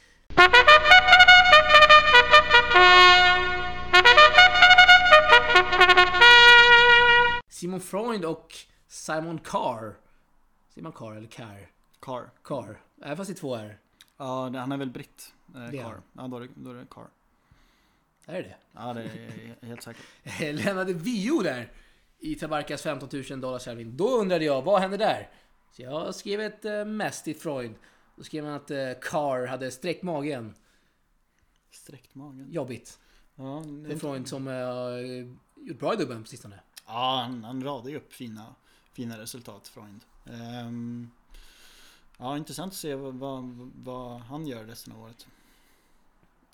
Speaker 1: Simon Freund och Simon Carr. Man Carr eller Carr?
Speaker 2: Carr.
Speaker 1: Carr. Även fast det är två R.
Speaker 2: Ja, han är väl britt. Eh,
Speaker 1: Det
Speaker 2: Carr. Ja, då är det, då är det Carr.
Speaker 1: Är det det?
Speaker 2: Ja, det är helt säkert.
Speaker 1: lämnade Vio där i Tabarkas 15 000 dollars tävling. Då undrade jag, vad hände där? Så jag skrev ett äh, mest till Freud. Då skrev han att äh, Carr hade sträckt magen.
Speaker 2: Sträckt magen.
Speaker 1: Jobbigt.
Speaker 2: Ja,
Speaker 1: Det är Freud som äh, gjort bra i dubben på sistone.
Speaker 2: ja han, han radar ju upp fina, fina resultat, Freund. Ehm, ja, intressant att se vad, vad, vad han gör resten av året.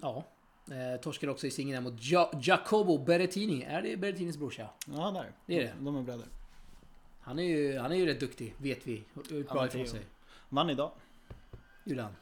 Speaker 1: Ja. Eh, torskade också i singeln mot ja Jacobo Berrettini. Är det Berrettinis brorsa?
Speaker 2: Ja, där.
Speaker 1: Det är det.
Speaker 2: De är bröder.
Speaker 1: Han är ju, han är ju rätt duktig, vet vi. Gjort bra ifrån sig.
Speaker 2: Vann idag.
Speaker 1: Gjorde han.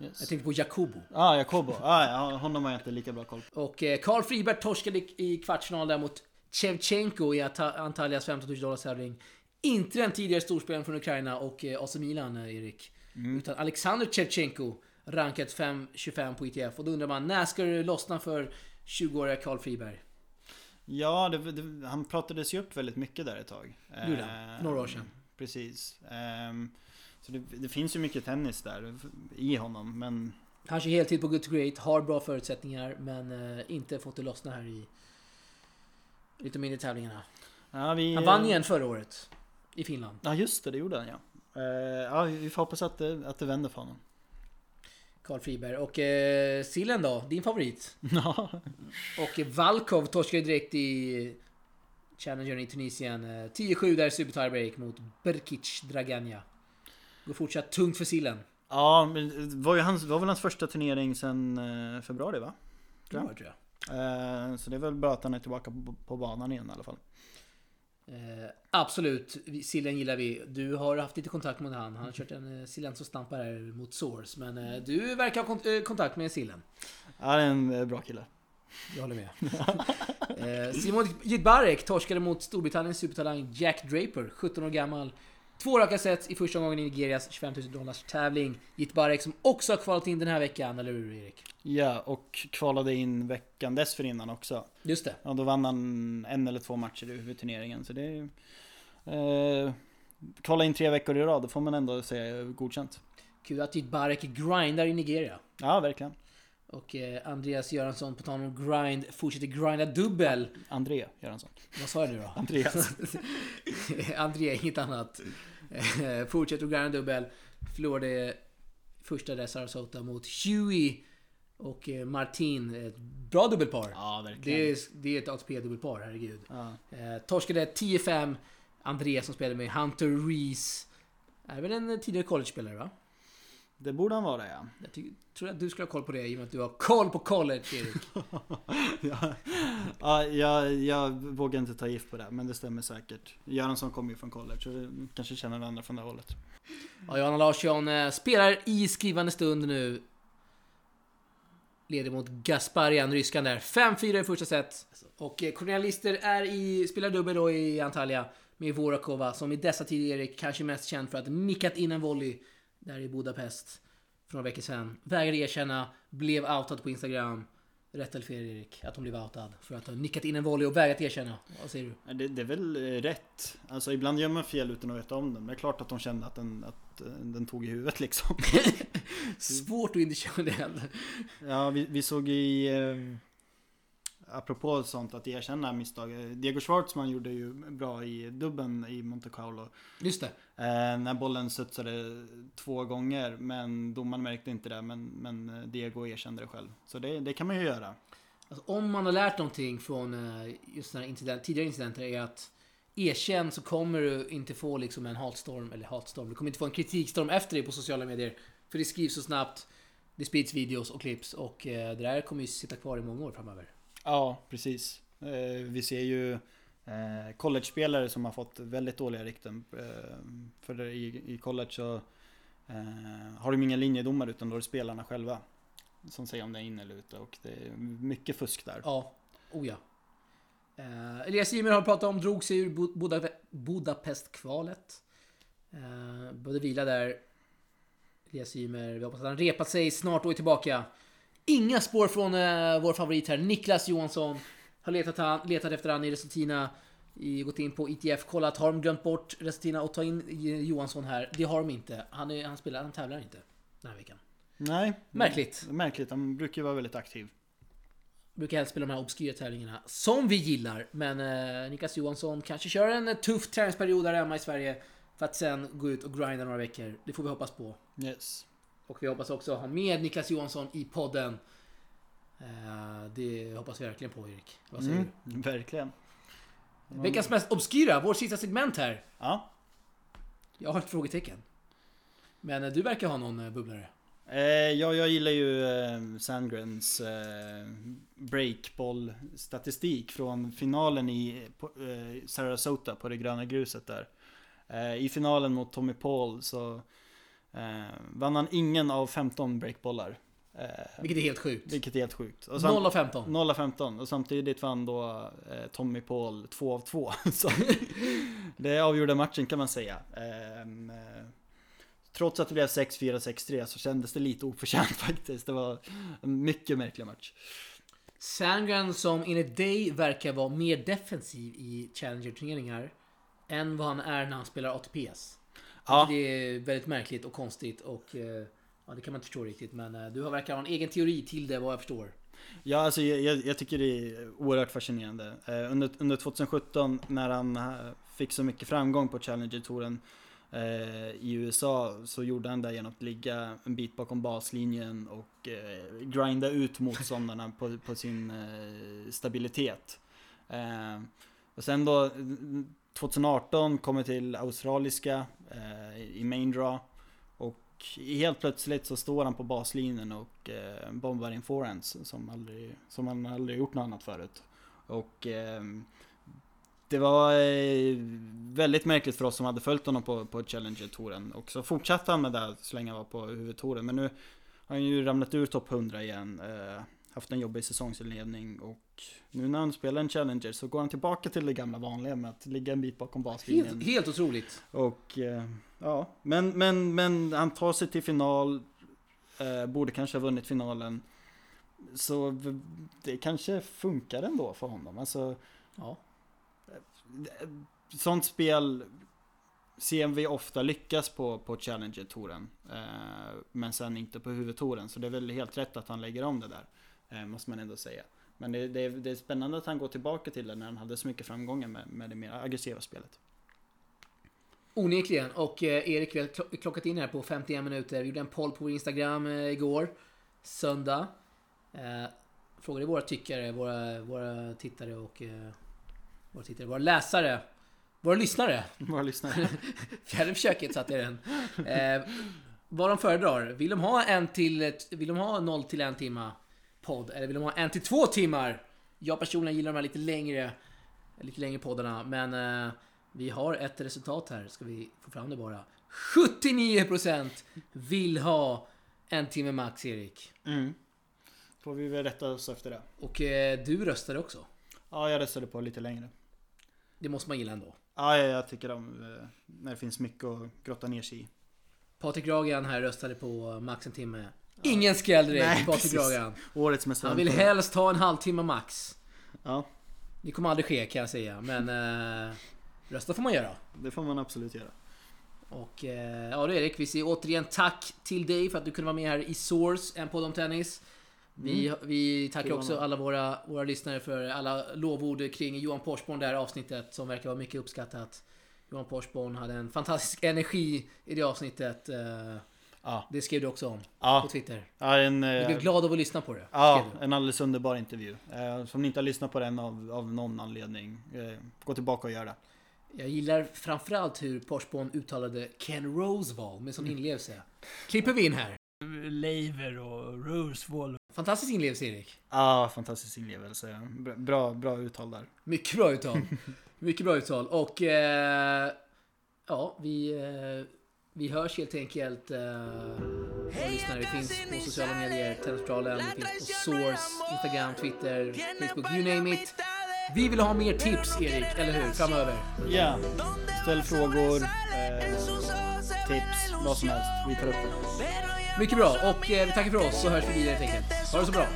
Speaker 2: Yes.
Speaker 1: Jag tänkte på Jacobo.
Speaker 2: Ah, Jakobo. Ah, ja, honom har jag inte lika bra koll på.
Speaker 1: Och eh, Carl Friberg torskade i, kvartsfinal där mot Shevchenko i Antaljas 15 000 dollars tävling. Inte den tidigare storspelaren från Ukraina och eh, AC Milan, eh, Erik. Utan Alexander Shevchenko, rankat 5-25 på ITF. Och då undrar man, när ska det lossna för 20-åriga Carl Friberg?
Speaker 2: Ja, det, det, han pratades ju upp väldigt mycket där ett tag.
Speaker 1: Gjorde han,
Speaker 2: Ehm,
Speaker 1: några år sedan.
Speaker 2: Precis. Ehm, så det, det finns ju mycket tennis där i honom, men
Speaker 1: Han kör heltid på Good to Great, har bra förutsättningar men eh, inte fått det lossna här i lite mindre tävlingarna.
Speaker 2: ja, vi,
Speaker 1: Han vann igen förra året. I Finland.
Speaker 2: Ja, just det, det gjorde han ja. Ehm, ja, vi får hoppas att det, att det vänder för honom.
Speaker 1: Carl Friberg. Och eh, Sillen då? Din favorit?
Speaker 2: Ja,
Speaker 1: Och eh, Valkov torskade direkt i Challengern i Tunisien. Eh, 10-7 där super tiebreak mot Berkic Draganja. Går fortsatt tungt för Sillen.
Speaker 2: ja men det var, ju hans, var väl hans första turnering sen eh, februari va?
Speaker 1: Det var det, tror jag.
Speaker 2: Ehm, så det är väl bra att han är tillbaka på, på banan igen i alla fall.
Speaker 1: Eh, absolut, Sillen gillar vi. Du har haft lite kontakt med han. Han har kört en eh, Sillen som stampar här mot Source. Men eh, du verkar ha kont- eh, kontakt med Sillen.
Speaker 2: Ja, det är en eh, bra kille.
Speaker 1: Jag håller med. eh, Simon Jitbarek torskade mot Storbritanniens supertalang Jack Draper, 17 år gammal. Två raka sets i första gången i Nigerias 25 000 dollars tävling. Jitbarek som också har kvalat in den här veckan, eller hur Erik?
Speaker 2: Ja, och kvalade in veckan dessförinnan också.
Speaker 1: Just det.
Speaker 2: Ja, då vann han en eller två matcher i huvudturneringen. Så det är... Eh, kvala in tre veckor i rad, då får man ändå säga godkänt.
Speaker 1: Kul att Jitbarek grindar i Nigeria.
Speaker 2: Ja, verkligen.
Speaker 1: Och eh, Andreas Göransson, på tal om grind, fortsätter grinda dubbel.
Speaker 2: André Göransson.
Speaker 1: Vad sa jag nu då?
Speaker 2: Andreas.
Speaker 1: André, inget annat. Eh, Fortsätter att grinda dubbel. Förlorade första där Sarasota mot Huey och eh, Martin. Ett bra dubbelpar.
Speaker 2: Ja, verkligen.
Speaker 1: Det är, det är ett ATP-dubbelpar, herregud.
Speaker 2: Ja.
Speaker 1: Eh, torskade 10-5. André som spelade med Hunter Reese. Är väl en tidigare college-spelare va?
Speaker 2: Det borde han vara ja.
Speaker 1: Jag ty- tror att du skulle ha koll på det i och med att du har koll på college, Erik.
Speaker 2: ja. ja jag, jag vågar inte ta gift på det, men det stämmer säkert. Göransson kommer ju från college, så det kanske känner varandra från det hållet.
Speaker 1: Ja, Johanna Larsson eh, spelar i skrivande stund nu. Leder mot Gasparian, ryskan där. 5-4 i första set. Och eh, Cornelia Lister är i, spelar dubbel då i Antalya med Vorakova som i dessa tider Erik kanske mest känd för att nickat in en volley där i Budapest för några veckor sedan. Vägrade erkänna, blev outad på Instagram. Rätt eller fel Erik, att hon blev outad för att ha nickat in en volley och vägrat erkänna. Vad säger du?
Speaker 2: Det, det är väl eh, rätt. Alltså ibland gör man fel utan att veta om det. Men det är klart att de kände att den, att eh, den tog i huvudet liksom.
Speaker 1: Svårt att inte köra det.
Speaker 2: Ja, vi, vi såg i... Eh, apropå sånt, att erkänna misstag. eh, Diego Schwartzman gjorde ju bra i dubben i Monte Carlo.
Speaker 1: Just det.
Speaker 2: Eh, när bollen studsade två gånger, men domaren märkte inte det. Men, men eh, Diego erkände det själv. Så det, det kan man ju göra.
Speaker 1: Alltså, om man har lärt någonting från eh, just den här incident, tidigare incidenter är att erkänn så kommer du inte få liksom en hatstorm, eller hatstorm, du kommer inte få en kritikstorm efter dig på sociala medier. För det skrivs så snabbt, det sprids videos och clips och det där kommer ju sitta kvar i många år framöver.
Speaker 2: Ja, precis. Eh, vi ser ju eh, college-spelare som har fått väldigt dåliga rykten. Eh, för i, college så har de inga linjedomar utan då är det spelarna själva som säger om det är in eller ute. Och det är mycket fusk där.
Speaker 1: Ja, oh ja. Eh, Elias Ymer har pratat om, drog sig ur Buda, Budapestkvalet. Eh, vila där. Elias Ymer, vi hoppas att han repat sig snart och är tillbaka. Inga spår från eh, vår favorit här, Niklas Johansson. Har letat, han, letat efter han i Resultina. I, gått in på ITF, kollat. Har de glömt bort Resultina och ta in Johansson här? Det har de inte. Han, är, han spelar, han tävlar inte den här veckan.
Speaker 2: Nej.
Speaker 1: Märkligt.
Speaker 2: Märkligt, han brukar ju vara väldigt aktiv.
Speaker 1: Brukar helst spela de här obskyra tävlingarna som vi gillar. Men eh, Niklas Johansson kanske kör en eh, tuff träningsperiod där hemma i Sverige. För att sen gå ut och grinda några veckor. Det får vi hoppas på.
Speaker 2: Yes.
Speaker 1: Och vi hoppas också ha med Niklas Johansson i podden. Eh, det hoppas vi verkligen på Erik. Vad säger
Speaker 2: Mm, verkligen.
Speaker 1: du? Veckans mest obskyra, vårt sista segment här.
Speaker 2: Ja.
Speaker 1: Jag har ett frågetecken. Men eh, du verkar ha någon eh, bubblare.
Speaker 2: Eh, ja, jag gillar ju eh, Sandgrens eh, breakboll-statistik från finalen i på, eh, Sarasota på det gröna gruset där. I finalen mot Tommy Paul så vann han ingen av 15 breakbollar. Eh,
Speaker 1: Vilket är helt sjukt.
Speaker 2: vilket är helt sjukt. Och sam-
Speaker 1: 0 av 15.
Speaker 2: 0 av 15 och samtidigt vann då eh, Tommy Paul 2 av 2. Så det avgjorde matchen kan man säga. Ehm, eh, trots att det blev 6-4, 6-3 så kändes det lite oförtjänt faktiskt. Det var en mycket märklig match.
Speaker 1: Sandgren som enligt dig verkar vara mer defensiv i Challenger-turneringar än vad han är när han spelar ATPS.
Speaker 2: Ja.
Speaker 1: Det är väldigt märkligt och konstigt och eh, ja, det kan man inte förstå riktigt. Men eh, du har verkar ha en egen teori till det vad jag förstår.
Speaker 2: Ja, alltså jag, jag, tycker det är oerhört fascinerande. Eh, under, under 2017 när han fick så mycket framgång på Challenger-touren i USA så gjorde han det genom att ligga en bit bakom baslinjen och grinda ut motståndarna på, på sin stabilitet. Och sen då 2018 kommer till australiska eh, i main draw och helt plötsligt så står han på baslinjen och eh, bombar in forehands som, aldrig, som han aldrig gjort något annat förut. Och eh, det var eh, väldigt märkligt för oss som hade följt honom på, på Challenger-touren. Och så fortsatte han med det så länge han var på huvudtouren. Men nu har han ju ramlat ur topp 100 igen. Eh, Eh, haft en jobbig säsongsinledning och nu när han spelar en Challenger så går han tillbaka till det gamla vanliga med att ligga en bit bakom baslinjen.
Speaker 1: Helt, helt otroligt.
Speaker 2: Och eh, ja, men, men, men han tar sig till final. Eh, borde kanske ha vunnit finalen. Så det kanske funkar ändå för honom. Alltså,
Speaker 1: Ja.
Speaker 2: sånt spel ser vi ofta lyckas på, på Challenger-touren. Eh, men sen inte på huvudtouren. Så det är väl helt rätt att han lägger om det där. Eh, måste man ändå säga. Men det, det, är- det är spännande att han går tillbaka till det när han hade så mycket framgångar med, med det mer aggressiva spelet.
Speaker 1: Onekligen. Och eh, Erik, vi har klo- klockat in här på 51 minuter. Vi gjorde en poll på vår Instagram eh, igår. Söndag. Eh, frågade våra tyckare, våra, våra tittare och... Eh, våra tittare, våra läsare. Våra lyssnare.
Speaker 2: Våra lyssnare.
Speaker 1: Fjärde försöket satte jag den. Eh, vad de föredrar. Vill de ha en till... Vill de ha 0 till en timma podd? Eller vill de ha en till två timmar? Jag personligen gillar de här lite längre... Lite längre poddarna. Men eh, vi har ett resultat här. Ska vi få fram det bara. 79% vill ha en timme max, Erik.
Speaker 2: Mm. Får vi väl rätta oss efter det.
Speaker 1: Och eh, du röstade också.
Speaker 2: Ja, jag röstade på lite längre.
Speaker 1: Det måste man gilla ändå.
Speaker 2: Ja, jag, tycker om eh, när det finns mycket att grotta ner sig i.
Speaker 1: Patrik Ragan här röstade på max en timme. Ingen skräll direkt, Patrik. Ragan.
Speaker 2: Årets mest
Speaker 1: Han vill helst ha en halvtimme max.
Speaker 2: Ja,
Speaker 1: Det kommer aldrig ske kan jag säga, men eh, rösta får man göra.
Speaker 2: det får man absolut göra.
Speaker 1: Och eh, ja du Erik, vi säger återigen tack till dig för att du kunde vara med här i Source, en podd om tennis. Vi, vi tackar också alla våra, våra lyssnare för alla lovord kring Johan Porsborn det här avsnittet som verkar vara mycket uppskattat. Johan Porsborn hade en fantastisk energi i det avsnittet. eh,
Speaker 2: Ja,
Speaker 1: Det skrev du också om på
Speaker 2: ja,
Speaker 1: Twitter.
Speaker 2: ja en,
Speaker 1: Jag
Speaker 2: eh,
Speaker 1: blev glad av att lyssna på det.
Speaker 2: ja,
Speaker 1: du.
Speaker 2: en alldeles underbar intervju. Eh, Som ni inte har lyssnat på den av, av någon anledning, eh, gå tillbaka och gör det.
Speaker 1: Jag gillar framförallt hur Porsborn uttalade Ken Rosewall med sån inlevelse. Klipper vi in här.
Speaker 6: Lever och Rosewall.
Speaker 1: Fantastisk inlevelse Erik.
Speaker 2: Ja, fantastisk inlevelse. Bra- Bra, bra uttal där.
Speaker 1: Mycket bra uttal. Mycket bra uttal. Och eh, ja, vi, eh, vi hörs helt enkelt. Eh, våra lyssnare. Vi finns på sociala medier. Tennisportalen. Vi finns på Source, Instagram, Twitter, Facebook. You name it. Vi vill ha mer tips Erik, eller hur? Framöver.
Speaker 2: Ja, ställ frågor. Eh, tips, vad som helst. Vi tar upp det.
Speaker 1: Mycket bra och eh, vi tackar för oss så hörs vi vidare helt enkelt. Ha det så bra.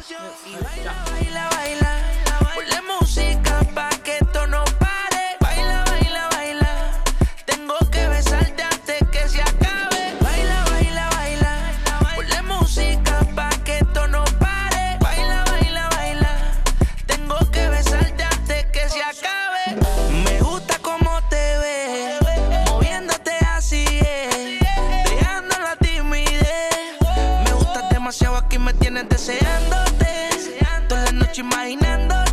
Speaker 7: baila, demasiado aquí, me tienes deseándote. Toda la noche imaginándote.